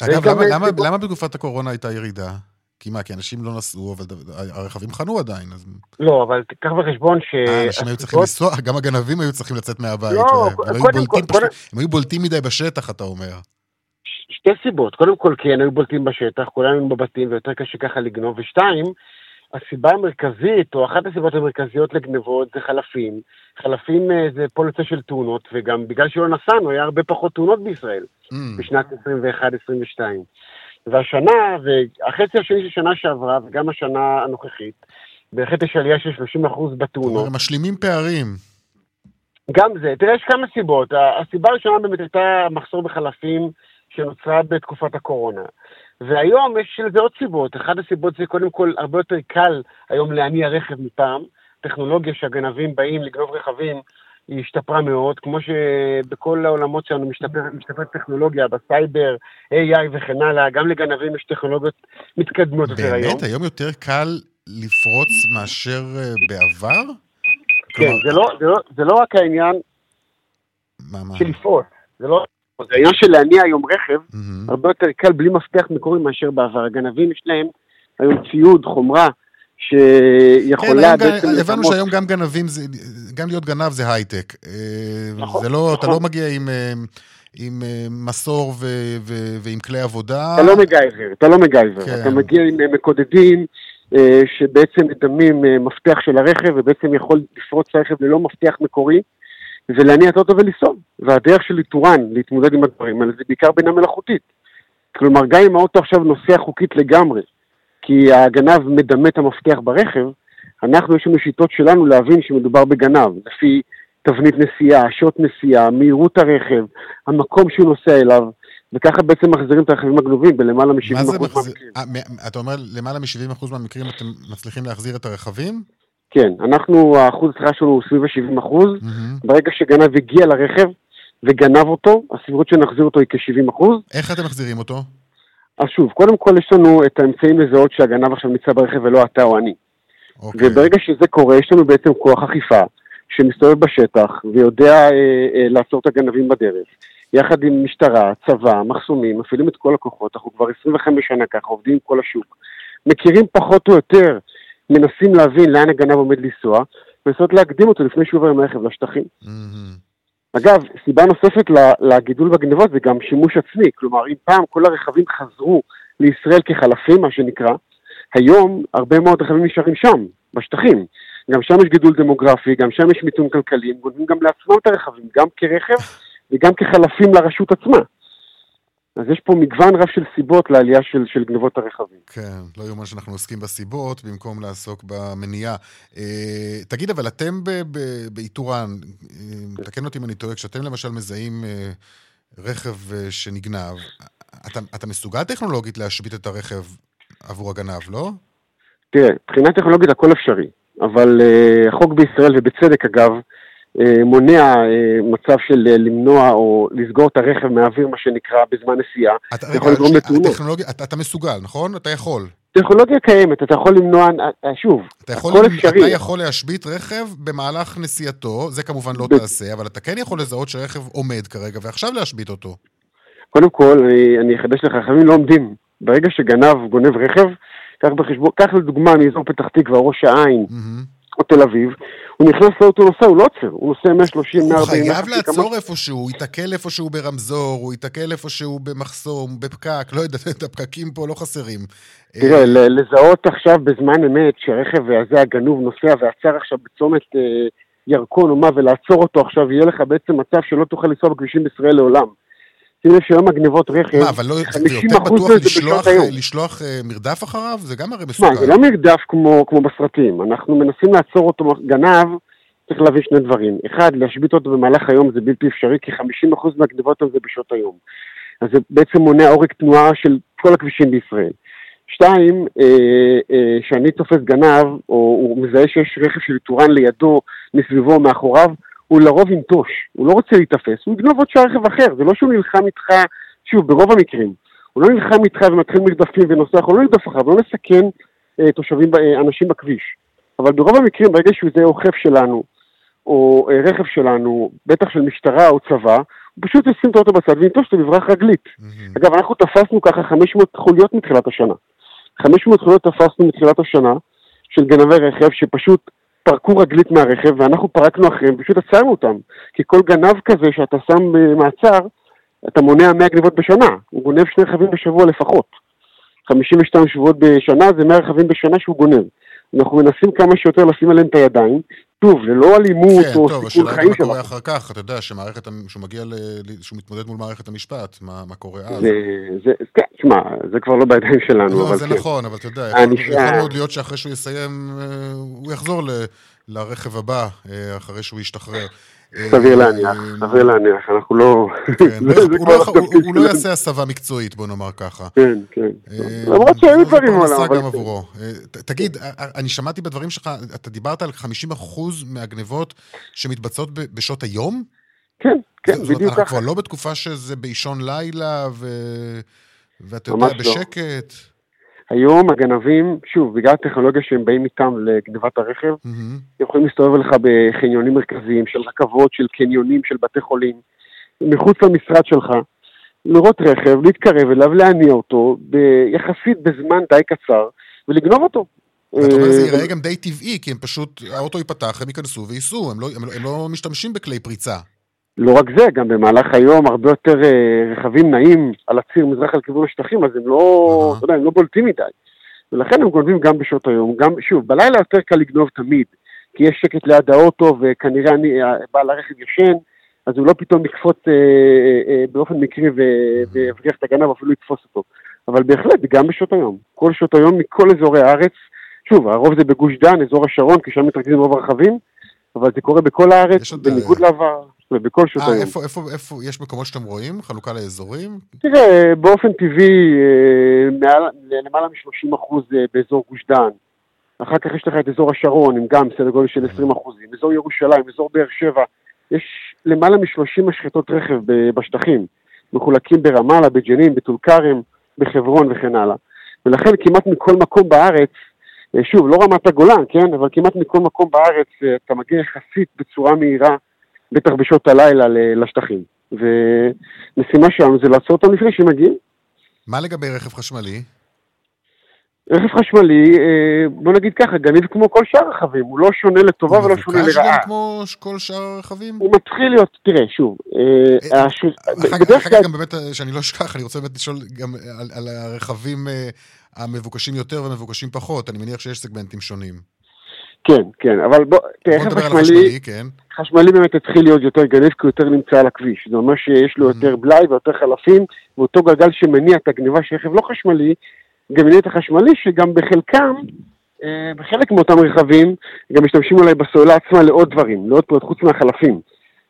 אגב, למה, למה, למה בתקופת הקורונה הייתה ירידה? כי מה, כי אנשים לא נסעו, אבל הרכבים חנו עדיין, אז... לא, אבל תיקח בחשבון ש... אה, אנשים היו צריכים לנסוע, גם הגנבים היו צריכים לצאת מהבית. לא, קודם כל... הם היו בולטים מדי בשטח, אתה אומר. שתי סיבות. קודם כל, כי הם היו בולטים בשטח, כולם היו בבתים ויותר קשה ככה לגנוב, ושתיים, הסיבה המרכזית, או אחת הסיבות המרכזיות לגנבות זה חלפים. חלפים אה, זה פוליסה של תאונות, וגם בגלל שלא נסענו, היה הרבה פחות תאונות בישראל mm. בשנת 21-22. והשנה, והחצי השני של שנה שעברה, וגם השנה הנוכחית, בהחלט יש עלייה של 30% בתאונות. משלימים פערים. גם זה. תראה, יש כמה סיבות. הסיבה הראשונה באמת הייתה מחסור בחלפים שנוצרה בתקופת הקורונה. והיום יש לזה עוד סיבות. אחת הסיבות זה קודם כל הרבה יותר קל היום להניע רכב מפעם. טכנולוגיה שהגנבים באים לגנוב רכבים היא השתפרה מאוד, כמו שבכל העולמות שלנו משתפרת משתפר טכנולוגיה, בסייבר, AI וכן הלאה, גם לגנבים יש טכנולוגיות מתקדמות יותר היום. באמת? היום יותר קל לפרוץ מאשר אה, בעבר? כן, כלומר... זה, לא, זה, לא, זה לא רק העניין מה, מה? של לפרוץ, זה לא... זה העניין של להניע היום רכב, mm-hmm. הרבה יותר קל בלי מפתח מקורי מאשר בעבר. הגנבים יש להם היום ציוד, חומרה, שיכולה כן, בעצם... הבנו שהיום גם גנבים, גם להיות גנב זה הייטק. אה, נכון, זה לא, נכון. אתה לא מגיע עם... אה, עם מסור ו, ו, ועם כלי עבודה. אתה לא מגייבר, אתה לא מגייבר. כן. אתה מגיע עם מקודדים, אה, שבעצם מדמים אה, מפתח של הרכב ובעצם יכול לפרוץ הרכב ללא מפתח מקורי ולהניע את האוטו ולנסוע. והדרך של איתורן להתמודד עם הדברים האלה זה בעיקר בינה מלאכותית. כלומר, גם אם האוטו עכשיו נוסע חוקית לגמרי, כי הגנב מדמה את המפתח ברכב, אנחנו, יש לנו שיטות שלנו להבין שמדובר בגנב, לפי תבנית נסיעה, שעות נסיעה, מהירות הרכב, המקום שהוא נוסע אליו. וככה בעצם מחזירים את הרכבים הגנובים בלמעלה מ-70% מהמקרים. אה, אתה אומר, למעלה מ-70% מהמקרים אתם מצליחים להחזיר את הרכבים? כן, אנחנו, האחוז הצריכה שלנו הוא סביב ה-70 אחוז. Mm-hmm. ברגע שגנב הגיע לרכב וגנב אותו, הסבירות שנחזיר אותו היא כ-70 אחוז. איך אתם מחזירים אותו? אז שוב, קודם כל יש לנו את האמצעים לזהות שהגנב עכשיו נמצא ברכב ולא אתה או אני. Okay. אוקיי. וברגע שזה קורה, יש לנו בעצם כוח אכיפה שמסתובב בשטח ויודע אה, אה, לעצור את הגנבים בדרך. יחד עם משטרה, צבא, מחסומים, מפעילים את כל הכוחות, אנחנו כבר 25 שנה ככה, עובדים עם כל השוק. מכירים פחות או יותר, מנסים להבין לאן הגנב עומד לנסוע, ולנסות להקדים אותו לפני שהוא עובר עם הרכב לשטחים. Mm-hmm. אגב, סיבה נוספת לגידול בגנבות זה גם שימוש עצמי, כלומר, אם פעם כל הרכבים חזרו לישראל כחלפים, מה שנקרא, היום הרבה מאוד רכבים נשארים שם, בשטחים. גם שם יש גידול דמוגרפי, גם שם יש מיתון כלכלי, הם גונבים גם לעצמם את הרכבים, גם כרכב וגם כחלפים לרשות עצמה. אז יש פה מגוון רב של סיבות לעלייה של, של גנבות הרכבים. כן, לא יאומן שאנחנו עוסקים בסיבות במקום לעסוק במניעה. אה, תגיד, אבל אתם באיתורן, אה, תקן אותי אם אני טועה, כשאתם למשל מזהים אה, רכב אה, שנגנב, אתה, אתה מסוגל טכנולוגית להשבית את הרכב עבור הגנב, לא? תראה, מבחינה טכנולוגית הכל אפשרי, אבל אה, החוק בישראל, ובצדק אגב, אה, מונע אה, מצב של אה, למנוע או לסגור את הרכב מהאוויר, מה שנקרא, בזמן נסיעה. אתה, לגרום לתאונות. אתה, אתה מסוגל, נכון? אתה יכול. טכנולוגיה קיימת, אתה יכול למנוע, שוב, אתה יכול, הכל אפשרי. אתה יכול להשבית רכב במהלך נסיעתו, זה כמובן לא ב... תעשה, אבל אתה כן יכול לזהות שרכב עומד כרגע, ועכשיו להשבית אותו. קודם כל, אני, אני אחדש לך, רכבים לא עומדים. ברגע שגנב גונב רכב, קח בחשבון, קח לדוגמה מאזור פתח תקווה, ראש העין, mm-hmm. או תל אביב, הוא נכנס לאוטו נוסע, הוא לא עוצר, הוא נוסע 130, 140... הוא חייב לעצור איפשהו, הוא ייתקל איפשהו ברמזור, הוא ייתקל איפשהו במחסום, בפקק, לא יודע, את הפקקים פה לא חסרים. תראה, אה, לזהות עכשיו בזמן אמת שהרכב הזה הגנוב נוסע ועצר עכשיו בצומת אה, ירקון או מה, ולעצור אותו עכשיו, יהיה לך בעצם מצב שלא תוכל לנסוע בכבישים בישראל לעולם. שים לב שהיום הגנבות רכב, מה, אבל לא, זה יותר בטוח לשלוח, לשלוח uh, מרדף אחריו? זה גם הרי מסוכן. מה, זה לא מרדף כמו, כמו בסרטים. אנחנו מנסים לעצור אותו, גנב, צריך להבין שני דברים. אחד, להשבית אותו במהלך היום זה בלתי אפשרי, כי 50% מהגנבות זה בשעות היום. אז זה בעצם מונע עורק תנועה של כל הכבישים בישראל. שתיים, אה, אה, שאני תופס גנב, או הוא מזהה שיש רכב של טורן לידו, מסביבו, מאחוריו, הוא לרוב ינטוש, הוא לא רוצה להיתפס, הוא יגנוב עוד שעה רכב אחר, זה לא שהוא נלחם איתך, שוב, ברוב המקרים, הוא לא נלחם איתך ומתחיל מרדפים ונוסע, הוא לא נרדף אחריו, לא נסכן אה, תושבים, אה, אנשים בכביש. אבל ברוב המקרים, ברגע שהוא יזהה אוכף שלנו, או אה, רכב שלנו, בטח של משטרה או צבא, הוא פשוט ישים את האוטו בצד וינטוש אותו בברח רגלית. Mm-hmm. אגב, אנחנו תפסנו ככה 500 חוליות מתחילת השנה. 500 חוליות תפסנו מתחילת השנה של גנבי רכב שפשוט פרקו רגלית מהרכב ואנחנו פרקנו אחריהם, פשוט עצרנו אותם. כי כל גנב כזה שאתה שם במעצר, אתה מונע 100 גניבות בשנה. הוא גונב שני רכבים בשבוע לפחות. 52 שבועות בשנה זה 100 רכבים בשנה שהוא גונב. אנחנו מנסים כמה שיותר לשים עליהם את הידיים, שוב, ללא אלימות כן, או טוב, סיכון השאלה חיים מה שלנו. קורה אחר כך, אתה יודע, שמערכת, שהוא מגיע, ל... שהוא מתמודד מול מערכת המשפט, מה, מה קורה אז? זה, זה, כן, תשמע, זה כבר לא בידיים שלנו, לא, אבל זה כן. נכון, אבל אתה יודע, יכול, הענישה- יכול מאוד להיות שאחרי שהוא יסיים, אה, הוא יחזור ל... לרכב הבא, אה, אחרי שהוא ישתחרר. אה, סביר להניח, סביר להניח, אנחנו לא... כן, הוא לא הוא- לא שלנו. יעשה הסבה מקצועית, בוא נאמר ככה. כן, כן. אה, למרות שהיו זו דברים מעולם. גם עבורו. אה, תגיד, אה, אה, אני שמעתי בדברים שלך, אתה דיברת על 50% מהגנבות שמתבצעות בשעות היום? כן, כן, בדיוק אנחנו ככה. כבר לא בתקופה שזה באישון לילה. ואתה יודע, לא. בשקט. היום הגנבים, שוב, בגלל הטכנולוגיה שהם באים איתם לגנבת הרכב. הם יכולים להסתובב לך בחניונים מרכזיים, של רכבות, של קניונים, של בתי חולים, מחוץ למשרד שלך, לראות רכב, להתקרב אליו, להניע אותו, יחסית בזמן די קצר, ולגנוב אותו. ואתה אומר, זה אה, ייראה גם די טבעי, כי הם פשוט, האוטו ייפתח, הם ייכנסו וייסעו, הם לא- הם לא- הם לא משתמשים בכלי פריצה. לא רק זה, גם במהלך היום הרבה יותר אה, רכבים נעים על הציר מזרח לכיוון השטחים, אז הם לא. אתה יודע, הם לא בולטים מדי. ולכן הם גונבים גם בשעות היום, גם, שוב, בלילה יותר קל לגנוב תמיד, כי יש שקט ליד האוטו וכנראה אני, בעל הרכב ישן, אז הוא לא פתאום יקפוץ אה, אה, אה, באופן מקרי ויבריח את הגנב, אפילו יתפוס אותו. אבל בהחלט, גם בשעות היום. כל שעות היום מכל אזורי הארץ, שוב, הרוב זה בגוש דן, אזור השרון, כי שם מתרכזים רוב הרכבים, אבל זה קורה בכל הארץ, עוד, בניגוד לעבר, ובכל שעות אה, היום. איפה, איפה, איפה, יש מקומות שאתם רואים? חלוקה לאזורים? תראה, באופן טבעי, אה, מעל, למעלה מ-30% באזור גוש דן. אחר כך יש לך את אזור השרון, עם גם סדר גודל של 20%. אזור ירושלים, אזור באר שבע. יש למעלה מ-30 משחטות רכב בשטחים. מחולקים ברמאללה, בג'נין, בטול כרם, בחברון וכן הלאה. ולכן כמעט מכל מקום בארץ, אה, שוב, לא רמת הגולן, כן? אבל כמעט מכל מקום בארץ אתה מגיע יחסית בצורה מהירה, בטח בשעות הלילה, לשטחים. ומשימה שלנו זה לעצור אותם לפני שהם מגיעים. מה לגבי רכב חשמלי? רכב חשמלי, אה, בוא נגיד ככה, גניב כמו כל שאר הרכבים, הוא לא שונה לטובה ולא שונה מבוקש לרעה. גם כמו כל שאר הרכבים? הוא מתחיל להיות, תראה, שוב, אה, אה, אחר כך גם באמת, שאני לא אשכח, אני רוצה באמת לשאול גם על, הרכבים המבוקשים יותר ומבוקשים פחות. אני מניח שיש סגמנטים שונים. כן, כן, אבל בוא, תראה, רכב חשמלי, כן. חשמלי באמת התחיל להיות יותר גניב כי הוא יותר נמצא על הכביש. זה אומר שיש לו Mhm. יותר בלאי ויותר חלפים, ואותו גלגל שמניע את הגניבה של רכב לא חשמלי, גם מניע את החשמלי, שגם בחלקם, אה, בחלק מאותם רכבים, גם משתמשים אולי בסוללה עצמה לעוד דברים, לעוד פעולות חוץ מהחלפים.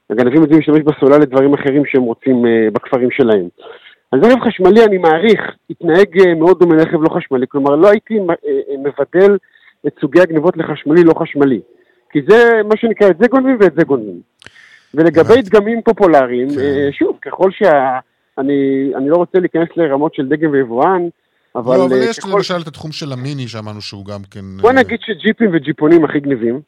הגנבים יודעים להשתמש בסוללה לדברים אחרים שהם רוצים אה, בכפרים שלהם. אז רכב חשמלי, אני מעריך, התנהג אה, מאוד דומה לרכב לא חשמלי, כלומר לא הייתי מבדל את סוגי הגניבות לחשמלי לא חשמלי. כי זה מה שנקרא, את זה גונבים ואת זה גונבים. ולגבי. דגמים פופולריים, כן. אה, שוב, ככל שה... אני, אני לא רוצה להיכנס לרמות של דגם ויבואן, אבל, לא, אבל אה, יש ככל... למשל את התחום של המיני, שאמרנו שהוא גם כן... בוא אה, נגיד שג'יפים וג'יפונים הכי גניבים.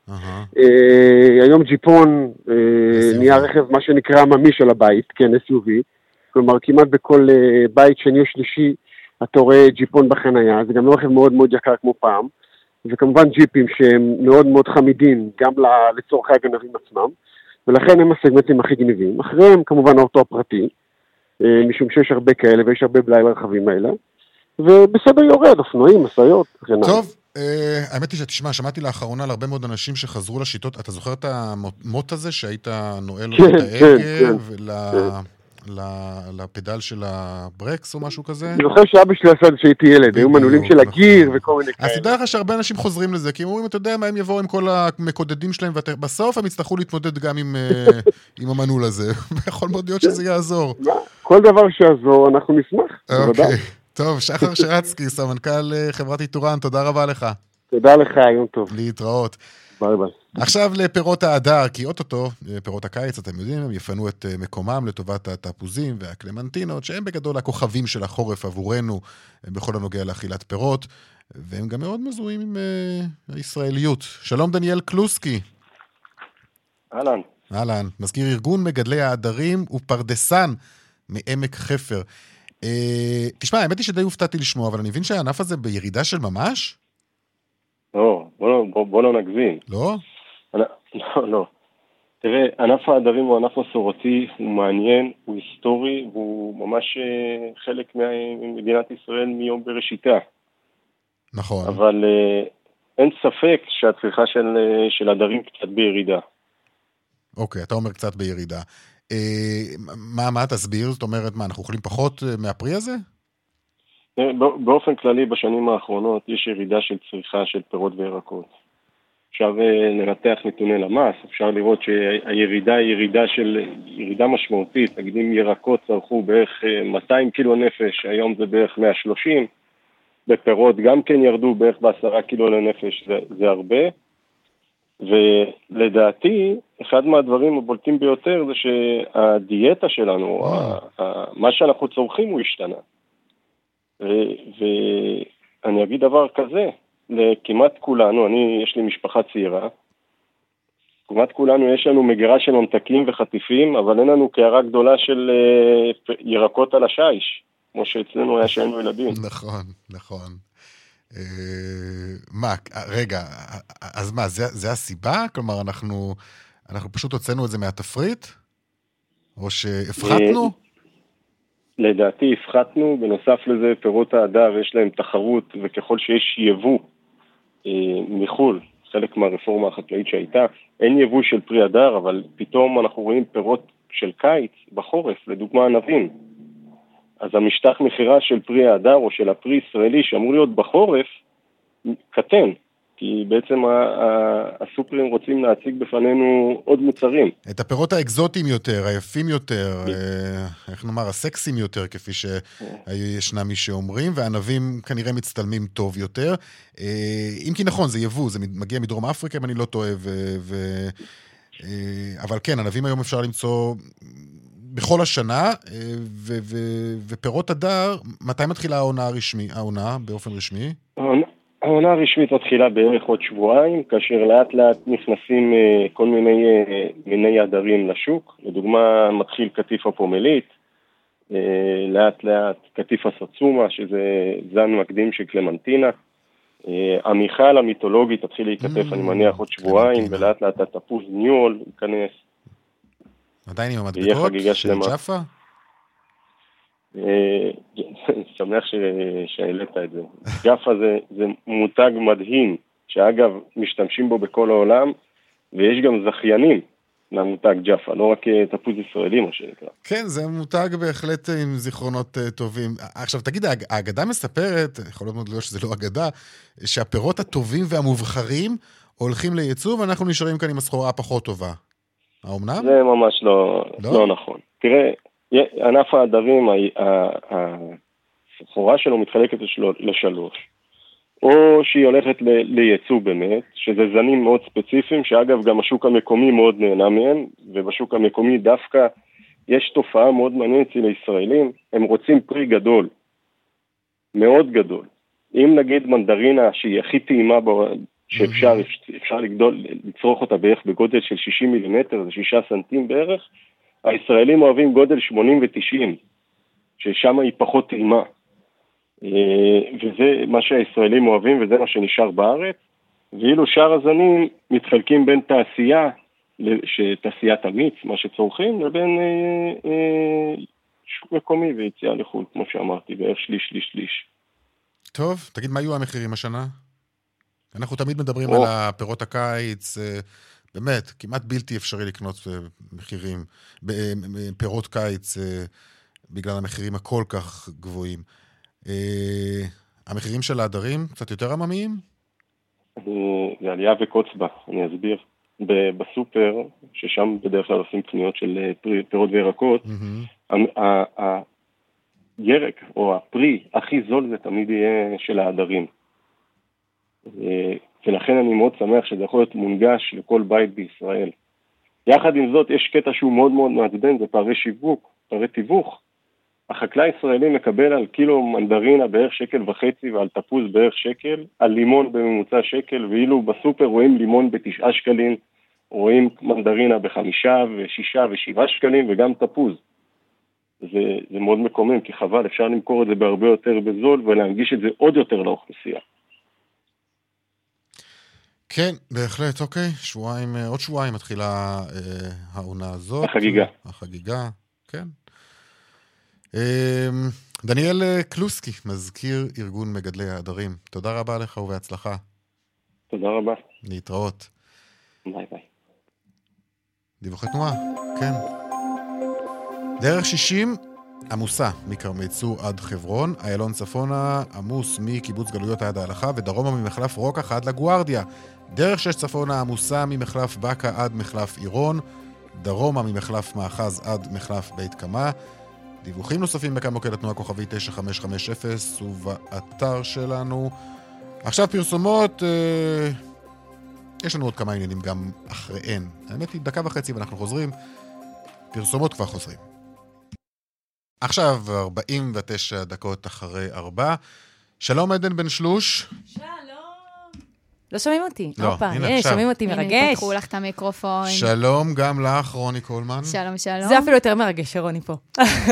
אה, היום ג'יפון אה. נהיה רכב, מה שנקרא עממי של הבית, כן, SUV. כלומר, כמעט בכל אה, בית שני או שלישי אתה רואה ג'יפון בחנייה, זה גם לא רכב מאוד מאוד יקר כמו פעם. וכמובן ג'יפים שהם מאוד מאוד חמידים גם לצורכי הגנבים עצמם, ולכן הם הסגמנטים הכי גניבים. אחריהם כמובן האוטו הפרטי, אה, משום שיש הרבה כאלה ויש הרבה בלאי לרכבים האלה. ובסדר יורד, אופנועים, משאיות. טוב, אה, האמת היא שתשמע, שמעתי לאחרונה על הרבה מאוד אנשים שחזרו לשיטות, אתה זוכר את המוט הזה שהיית נועל כן, את כן, ההגה כן, ול- כן. לפדל של הברקס או משהו כזה? אני זוכר שאבא שלי עשה את זה כשהייתי ילד, היו מנעולים של נכון. הגיר וכל מיני אז כאלה. תדע לך שהרבה אנשים חוזרים לזה, כי הם אומרים, אתה יודע מה, הם יבואו עם כל המקודדים שלהם, ובסוף הם יצטרכו להתמודד גם עם, אה, המנעול הזה. ויכול מאוד להיות שזה יעזור. כל דבר שיעזור, אנחנו נשמח, בוודאי. אוקיי. טוב, שחר שרצקי, סמנכ"ל אה, חברת איתורן, תודה רבה לך. תודה לך, יום טוב. להתראות. ביי ביי. עכשיו לפירות ההדר, כי אוטוטו, אה, פירות הקיץ, אתם יודעים, הם יפנו את אה, מקומם לטובת התפוזים והקלמנטינות, שהם בגדול הכוכבים של החורף עבורנו, אה, בכל הנוגע לאכילת פירות, והם גם מאוד מזוהים עם uh, הישראליות. שלום דניאל קלוסקי. אהלן. אהלן, מזכיר ארגון מגדלי העדרים ופרדסן מעמק חפר. Uh, תשמע, האמת היא שדי הופתעתי לשמוע, אבל אני מבין שהענף הזה בירידה של ממש? לא, בוא, לא- בוא, בוא לא נגזים. לא? לא, לא. תראה, ענף העדרים הוא ענף מסורתי, הוא מעניין, הוא היסטורי, והוא ממש אה, חלק ממדינת ישראל מיום בראשיתה. נכון. אבל אה, אין ספק שהצריכה של, של הדרים קצת בירידה. אוקיי, אתה אומר קצת בירידה. אה, מה, מה תסביר? זאת אומרת, מה, אנחנו אוכלים פחות אה, מהפרי הזה? אה, באופן כללי, בשנים האחרונות יש ירידה של צריכה של פירות וירקות. אפשר לנתח נתוני למ"ס, אפשר לראות שהירידה היא ירידה של, ירידה משמעותית, נגיד אם ירקות צרכו בערך 200 קילו נפש, היום זה בערך 130, בפירות גם כן ירדו בערך בעשרה קילו לנפש, זה, זה הרבה. ולדעתי, אחד מהדברים הבולטים ביותר זה שהדיאטה שלנו, מה שאנחנו צורכים הוא השתנה. ואני אגיד דבר כזה, לכמעט כולנו, אני, יש לי משפחה צעירה, כמעט כולנו יש לנו מגירה של ממתקים וחטיפים, אבל אין לנו קערה גדולה של אה, ירקות על השיש, כמו שאצלנו היה כשהיינו ילדים. נכון, נכון. אה, מה, רגע, אז מה, זה, זה הסיבה? כלומר, אנחנו, אנחנו פשוט הוצאנו את זה מהתפריט? או שהפחתנו? לדעתי הפחתנו, בנוסף לזה פירות ההדר יש להם תחרות, וככל שיש יבוא אה, מחו"ל, חלק מהרפורמה החקלאית שהייתה, אין יבוא של פרי הדר, אבל פתאום אנחנו רואים פירות של קיץ בחורף, לדוגמה ענבים. אז המשטח מכירה של פרי ההדר או של הפרי ישראלי שאמור להיות בחורף, קטן. כי בעצם הסופרים רוצים להציג בפנינו עוד מוצרים. את הפירות האקזוטיים יותר, היפים יותר, אה, איך נאמר, הסקסיים יותר, כפי שישנם מי שאומרים, והענבים כנראה מצטלמים טוב יותר. אה, אם כי נכון, זה יבוא, זה מגיע מדרום אפריקה, אם אני לא טועה, ו... אה, אבל כן, ענבים היום אפשר למצוא בכל השנה, אה, ו- ו- ופירות הדר, מתי מתחילה העונה הרשמי, העונה באופן רשמי? העונה הרשמית מתחילה בערך עוד שבועיים, כאשר לאט לאט נכנסים אה, כל מיני אה, מיני הדרים לשוק. לדוגמה, מתחיל קטיף הפומלית, לאט לאט קטיף הסצומה, שזה זן מקדים של קלמנטינה. המיכל המיתולוגי תתחיל להיכתף, אני מניח, עוד שבועיים, ולאט לאט התפוז ניול ייכנס. עדיין עם המדבקות של ג'אפה? אה, שמח שהעלית את זה. ג'אפה זה, זה מותג מדהים, שאגב, משתמשים בו בכל העולם, ויש גם זכיינים למותג ג'אפה, לא רק אה, תפוז ישראלי, מה שנקרא. כן, זה מותג בהחלט עם זיכרונות אה, טובים. עכשיו, תגיד, האגדה מספרת, יכול להיות מאוד שזה לא אגדה, שהפירות הטובים והמובחרים הולכים לייצוא, ואנחנו נשארים כאן עם הסחורה הפחות טובה. האומנם? זה ממש לא, לא? לא נכון. תראה, ענף העדרים, הסחורה שלו מתחלקת לשלוש. או שהיא הולכת ל, לייצוא באמת, שזה זנים מאוד ספציפיים, שאגב גם השוק המקומי מאוד נהנה מהם, ובשוק המקומי דווקא יש תופעה מאוד מעניינת אצל הישראלים, הם רוצים פרי גדול, מאוד גדול. אם נגיד מנדרינה שהיא הכי טעימה שאפשר אפשר לגדול, לצרוך אותה בערך בגודל של 60 מילימטר, זה 6 סנטים בערך, הישראלים אוהבים גודל 80 ו-90, ששם היא פחות טעימה. אה, וזה מה שהישראלים אוהבים וזה מה שנשאר בארץ, ואילו שאר הזנים מתחלקים בין תעשייה, תעשיית המיץ, מה שצורכים, לבין אה, אה, שוק מקומי ויציאה לחו"ל, כמו שאמרתי, בערך שליש, שליש, שליש. טוב, תגיד, מה יהיו המחירים השנה? אנחנו תמיד מדברים או. על הפירות הקיץ, באמת, כמעט בלתי אפשרי לקנות אה, מחירים, אה, פירות קיץ, בגלל המחירים הכל כך גבוהים. המחירים של העדרים קצת יותר עממיים? זה עלייה וקוץ בה, אני אסביר. בסופר, ששם בדרך כלל עושים קניות של פירות וירקות, הירק או הפרי הכי זול זה תמיד יהיה של העדרים. ולכן אני מאוד שמח שזה יכול להיות מונגש לכל בית בישראל. יחד עם זאת, יש קטע שהוא מאוד מאוד מעצבן, זה פערי שיווק, פערי תיווך. החקלאי הישראלי מקבל על קילו מנדרינה בערך שקל וחצי ועל תפוז בערך שקל, על לימון בממוצע שקל, ואילו בסופר רואים לימון בתשעה שקלים, רואים מנדרינה בחמישה ושישה ושבעה שקלים וגם תפוז. זה, זה מאוד מקומם, כי חבל, אפשר למכור את זה בהרבה יותר בזול ולהנגיש את זה עוד יותר לאוכלוסייה. כן, בהחלט, אוקיי. שבועיים, אה, עוד שבועיים מתחילה אה, העונה הזאת. החגיגה. החגיגה, כן. אה, דניאל קלוסקי, מזכיר ארגון מגדלי העדרים, תודה רבה לך ובהצלחה. תודה רבה. להתראות. ביי ביי. דיווחי תנועה, כן. דרך 60 עמוסה מכרמי צור עד חברון, איילון צפונה עמוס מקיבוץ גלויות עד ההלכה ודרומה ממחלף רוקח עד לגוארדיה. דרך 6 צפונה עמוסה ממחלף בקה עד מחלף עירון, דרומה ממחלף מאחז עד מחלף בית קמה. דיווחים נוספים בכאן מוקד התנועה כוכבי 9550 ובאתר שלנו. עכשיו פרסומות, אה, יש לנו עוד כמה עניינים גם אחריהן. האמת היא, דקה וחצי ואנחנו חוזרים. פרסומות כבר חוזרים. עכשיו 49 דקות אחרי ארבע. שלום עדן בן שלוש. שלום. לא שומעים אותי. לא, הופה, הנה, אה, עכשיו. שומעים אותי הנה, מרגש. פתחו לך את המיקרופון. שלום גם לך, רוני קולמן. שלום, שלום. זה אפילו יותר מרגש שרוני פה.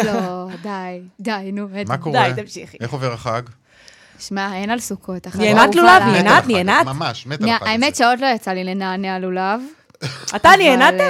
לא, די, די, נו. מה קורה? די, תמשיכי. איך עובר החג? שמע, אין על סוכות. נהנת לולב? נהנת? נהנת? ממש, מת על החג האמת. שעוד לא יצא לי לנענע לולב. אתה נהנת? אה,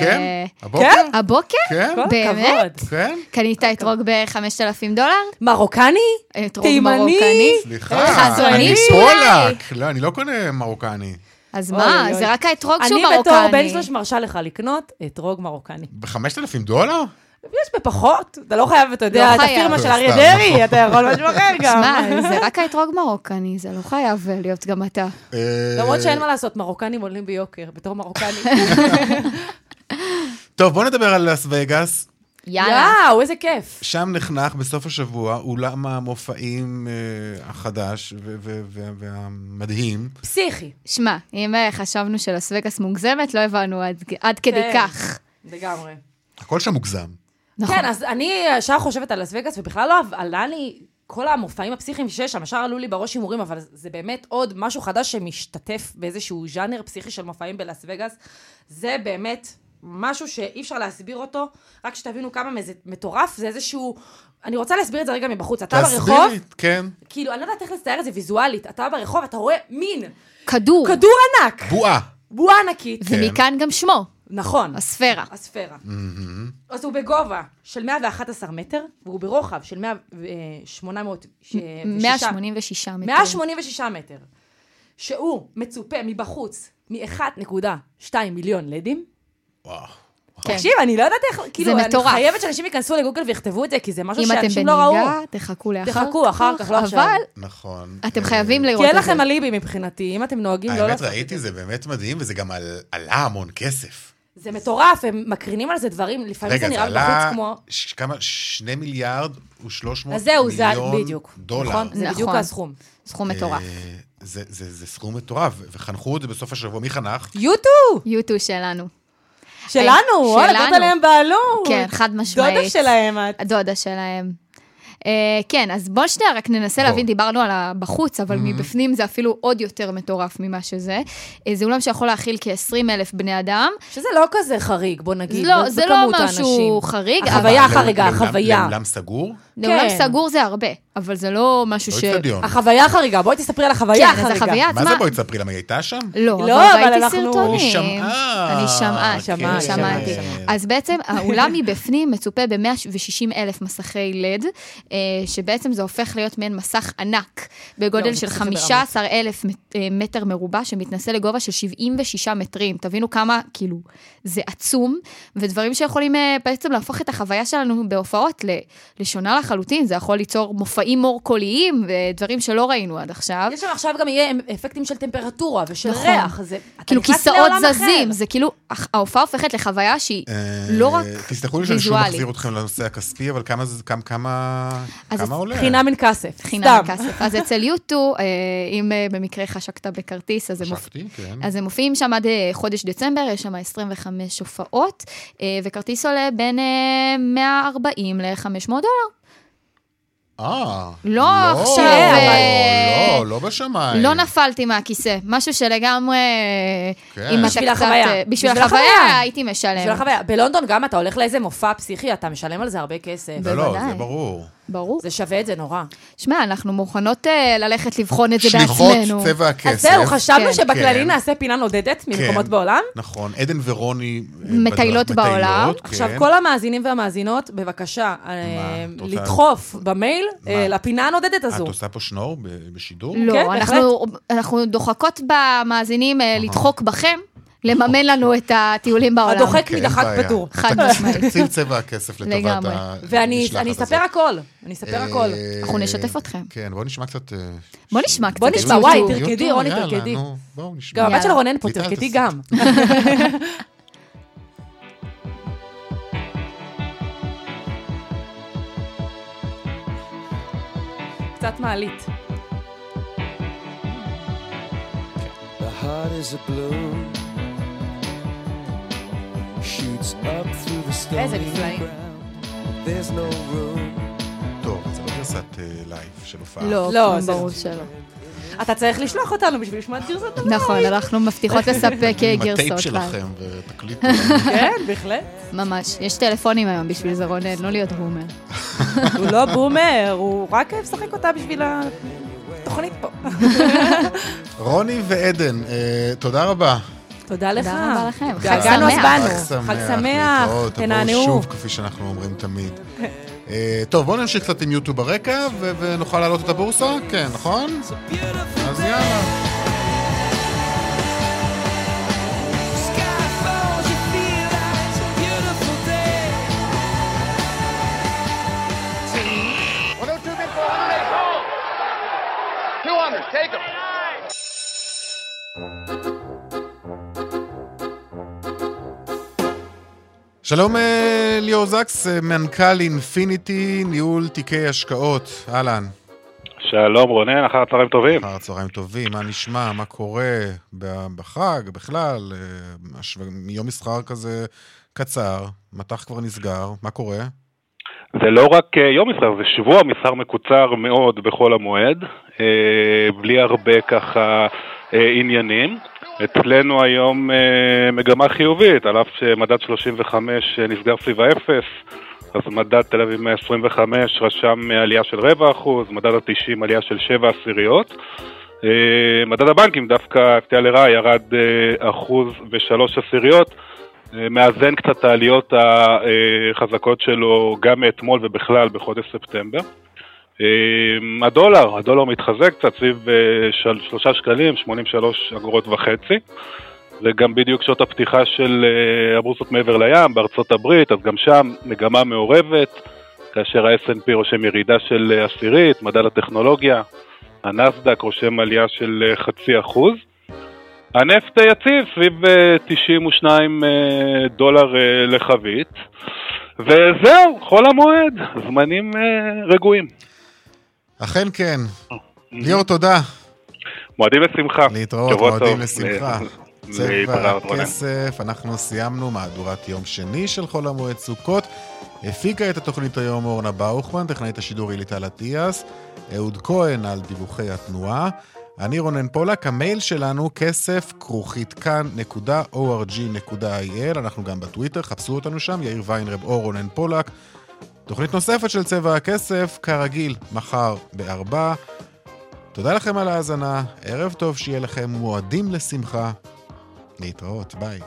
כן? הבוקר? כן? הבוקר? כן? באמת? כן? קנית אתרוג ב-5,000 דולר? מרוקני? אתרוג תימני? מרוקני? סליחה, אני. פולק. לא, אני לא קונה מרוקני. אז מה. זה רק האתרוג שהוא אני מרוקני. בתור בן שלוש מרשה לך לקנות אתרוג מרוקני. ב-5,000 דולר? יש בפחות, אתה לא חייב, אתה יודע, לא את. הפירמה של לא, אריה דרעי. אתה יכול משהו אחר גם. שמע, זה רק האתרוג מרוקני, זה לא חייב להיות גם אתה. אה, למרות שאין מה לעשות, מרוקנים עולים ביוקר, בתור מרוקני. טוב, בוא נדבר על לאס וגאס. יאללה. יואו, איזה כיף. שם נחנך בסוף השבוע אולם המופעים אה, החדש ו- ו- ו- והמדהים. פסיכי. שמע, אם אה, חשבנו שלס וגאס מוגזמת, לא הבנו עד- עד כדי כן. כך. לגמרי. הכל שם מוגזם. נכון. כן, אז אני ישר חושבת על לס וגאס, ובכלל לא עלה לי כל המופעים הפסיכיים שיש שם, ישר עלו לי בראש הימורים, אבל זה באמת עוד משהו חדש שמשתתף באיזשהו ז'אנר פסיכי של מופעים בלאס וגאס. זה באמת משהו שאי אפשר להסביר אותו, רק שתבינו כמה זה מטורף, זה איזשהו... אני רוצה להסביר את זה רגע מבחוץ. אתה ברחוב, תסבירי, כן. כאילו, אני לא יודעת איך לצייר את זה ויזואלית, אתה ברחוב, אתה רואה מין, כדור. כדור ענק, בועה. בועה ענקית. ומכאן גם שמו, נכון. הספירה. הספירה. אז הוא בגובה של 111 מטר, והוא ברוחב של 100 ו- אה, 800... ש- ושישה- 186 מטרים. 186 מטר. שהוא מצופה מבחוץ מ-1.2 מיליון לדים. וואו. כן. תקשיב, אני לא יודעת איך, כאילו, מטורף. אני חייבת שאנשים ייכנסו לגוגל ויכתבו את זה, כי זה משהו אם אתם שאנשים לא ראו. בנהיגה, תחכו לאחר כך. תחכו, אחר כך, לא עכשיו. אבל נכון. אתם חייבים כי לראות אין את זה. לכם אליבי מבחינתי, אם אתם נוהגים לא האמת, לעשות את ראיתי, זה. זה באמת מדהים, וזה גם על- עלה המון כסף. זה מטורף, הם מקרינים על זה דברים, לפעמים רגע, זה זה נראה עלה בחוץ כמו... ש- כמה? שני מיליארד ושלוש מאות זהו, זה מיליון בדיוק. דולר. נכון? זה בדיוק נכון. הסכום. סכום מטורף. אה, זה, זה, זה סכום מטורף, וחנכו את זה בסוף השבוע. מי חנך? יוטו! יוטו שלנו. שלנו, וואלה, שלנו. לתת עליהם בעלות. כן, חד משמעית. דודה שלהם את. הדודה שלהם. אה, כן, אז בוא שנייה רק ננסה בוא. להבין, דיברנו על הבחוץ, אבל מבפנים זה אפילו עוד יותר מטורף ממה שזה. אה, זה אולם שיכול להכיל כ-20 אלף בני אדם. שזה לא כזה חריג, בוא נגיד, לא, ב- זה לא בכמות משהו האנשים. חריג, החוויה לאולם- החוויה. לאולם סגור? לאולם כן. סגור זה הרבה, אבל זה לא משהו לא ש... אצטדיון. החוויה החריגה, בואי תספרי על החוויה כן, אז החריגה. מה. זה בואי תספרי? למה היא הייתה שם? לא, לא, אבל ראיתי אנחנו- סרטונים. היא שמעה. אני אני שמעתי. שמעתי. אז בעצם האולם מבפנים מצופה ב-160 אלף מסכי לד, שבעצם זה הופך להיות מעין מסך ענק, לא, בגודל זה של פשוט ברמות. 15 אלף מטר מרובע, שמתנסה לגובה של 76 מטרים. תבינו כמה, כאילו, זה עצום, ודברים שיכולים אה, בעצם להפוך את החוויה שלנו בהופעות ל- לשונה לחלוטין. זה יכול ליצור מופעים מור קוליים ודברים שלא ראינו עד עכשיו. יש שם עכשיו גם יהיה אפקטים של טמפרטורה ושל נכון. ריח. זה- כאילו כיסאות זזים, אחר. זה כאילו, ההופעה הופכת לחוויה שהיא אה, לא רק תסלחו לי שאני שוב ויזואלית. מחזיר אתכם לנושא הכספי, אבל כמה כמה, כמה, אז כמה עולה? חינם אין כסף. חינם סתם. כסף. אז אצל יוטו, אה, אם אה, במקרה חשקת בכרטיס, אז הם מופ- חשבתי, כן. אז הם מופיעים שם עד אה, חודש דצמבר, יש שם 25 הופעות, וכרטיס עולה בין אה, 140 ל-500 דולר. אה. לא עכשיו, לא, אה, לא, לא בשמיים. לא נפלתי מהכיסא, משהו שלגמרי, כן. בשביל החוויה. בשביל החוויה. הייתי משלם. בשביל החוויה. בלונדון גם אתה הולך לאיזה מופע פסיכי, אתה משלם על זה הרבה כסף. לא, לא. זה ברור. ברור. זה שווה את זה נורא. שמע, אנחנו מוכנות אה, ללכת לבחון את זה שליחות בעצמנו. צבע הכסף. אז זהו, חשבנו כן. שבכללי כן. נעשה פינה נודדת ממקומות כן. בעולם. נכון, עדן ורוני... אה, מטיילות בדרך- בעולם. מטיילות, עכשיו, כן. כל המאזינים והמאזינות, בבקשה, אה, רוצה- לדחוף במייל אה, מה? לפינה הנודדת הזו. את עושה פה שנור בשידור? לא, כן, אנחנו, אנחנו דוחקות במאזינים לדחוק בכם, לממן לנו את הטיולים בעולם. הדוחק מדחק. פטור. חד משמעית. תקציב צבע הכסף לטובת. ואני המשלחת הזאת. אספר הכל, אני אספר הכל. אה, אנחנו נשתף אתכם. כן, בואו נשמע קצת... אה, בוא נשמע קצת. בוא את נשמע. וואי, תרקדי, רוני, תרקדי. בואו נשמע. גם הבת של. רונן פה, תרקדי. גם. קצת מעלית. The heart is a bloom shoots up through the stony. There's no room. טוב, זה לא גרסת אה, לייב של הופעה. לא, לא, ברור שלא. אתה צריך לשלוח אותנו בשביל לשמוע את גרסת הלייב. נכון, אנחנו מבטיחות לספק אה, עם הטייפ לייב. שלכם ותקליטו. כן, בהחלט. ממש. יש טלפונים היום בשביל זה, רונן, לא להיות בומר. הוא לא בומר, הוא רק משחק אותה בשביל התוכנית פה. רוני ועדן, אה, תודה רבה. תודה לך. תודה רבה לכם. חג התגעגענו אז שמח. באנו. חג שמח, תנענעו. שוב, כפי שאנחנו אומרים תמיד. אה, טוב, בואו נמשיך קצת עם יוטיוב ברקע, ונוכל להעלות את הבורסה? כן, נכון? אז יאללה. שלום אה, ליאור זקס, אה, מנכ"ל אינפיניטי, ניהול תיקי השקעות. אהלן. שלום רונן, אחר הצהריים טובים. אחר הצהריים טובים, מה נשמע, מה קורה בחג, בכלל, אה, יום מסחר כזה קצר, מטח כבר נסגר, מה קורה? זה לא רק יום מסחר, זה שבוע מסחר מקוצר מאוד בחול המועד, בלי הרבה ככה עניינים. אצלנו היום אה, מגמה חיובית, על אף שמדד 35 נסגר סביב האפס, אז מדד תל אביב 125 רשם עלייה של רבע אחוז, מדד ה-90 עלייה של שבע עשיריות. אה, מדד הבנקים דווקא, הפתיע לרעה, ירד אה, אחוז ושלוש עשיריות. אה, מאזן קצת העליות החזקות שלו גם מאתמול ובכלל בחודש ספטמבר. אה, הדולר, הדולר מתחזק קצת סביב אה, של- שלושה שקלים, 83 אגורות וחצי. וגם בדיוק שעות הפתיחה של אה, הבורסות מעבר לים בארצות הברית, אז גם שם מגמה מעורבת, כאשר ה-S&P רושם ירידה של אה, עשירית, מדד הטכנולוגיה, הנסדק רושם עלייה של חצי אחוז. הנפט יציב סביב אה, 92 אה, דולר לחבית, וזהו, חול המועד, זמנים רגועים. אכן כן. ליאור, תודה. מועדים לשמחה. להתראות, מועדים. לשמחה. צבע. הכסף, אנחנו סיימנו מהדורת יום שני של חול המועד סוכות. הפיקה את התוכנית היום אורנה באוכמן, טכנאית השידור היא ליטל אטיאס, אהוד כהן על דיווחי התנועה. אני רונן פולק, המייל שלנו כסף כרוכית כאן.org.il, אנחנו גם בטוויטר, חפשו אותנו שם, יאיר ויינרב או רונן פולק. תוכנית נוספת של צבע הכסף, כרגיל, מחר בארבע. תודה לכם על ההאזנה, ערב טוב שיהיה לכם מועדים לשמחה. להתראות, ביי.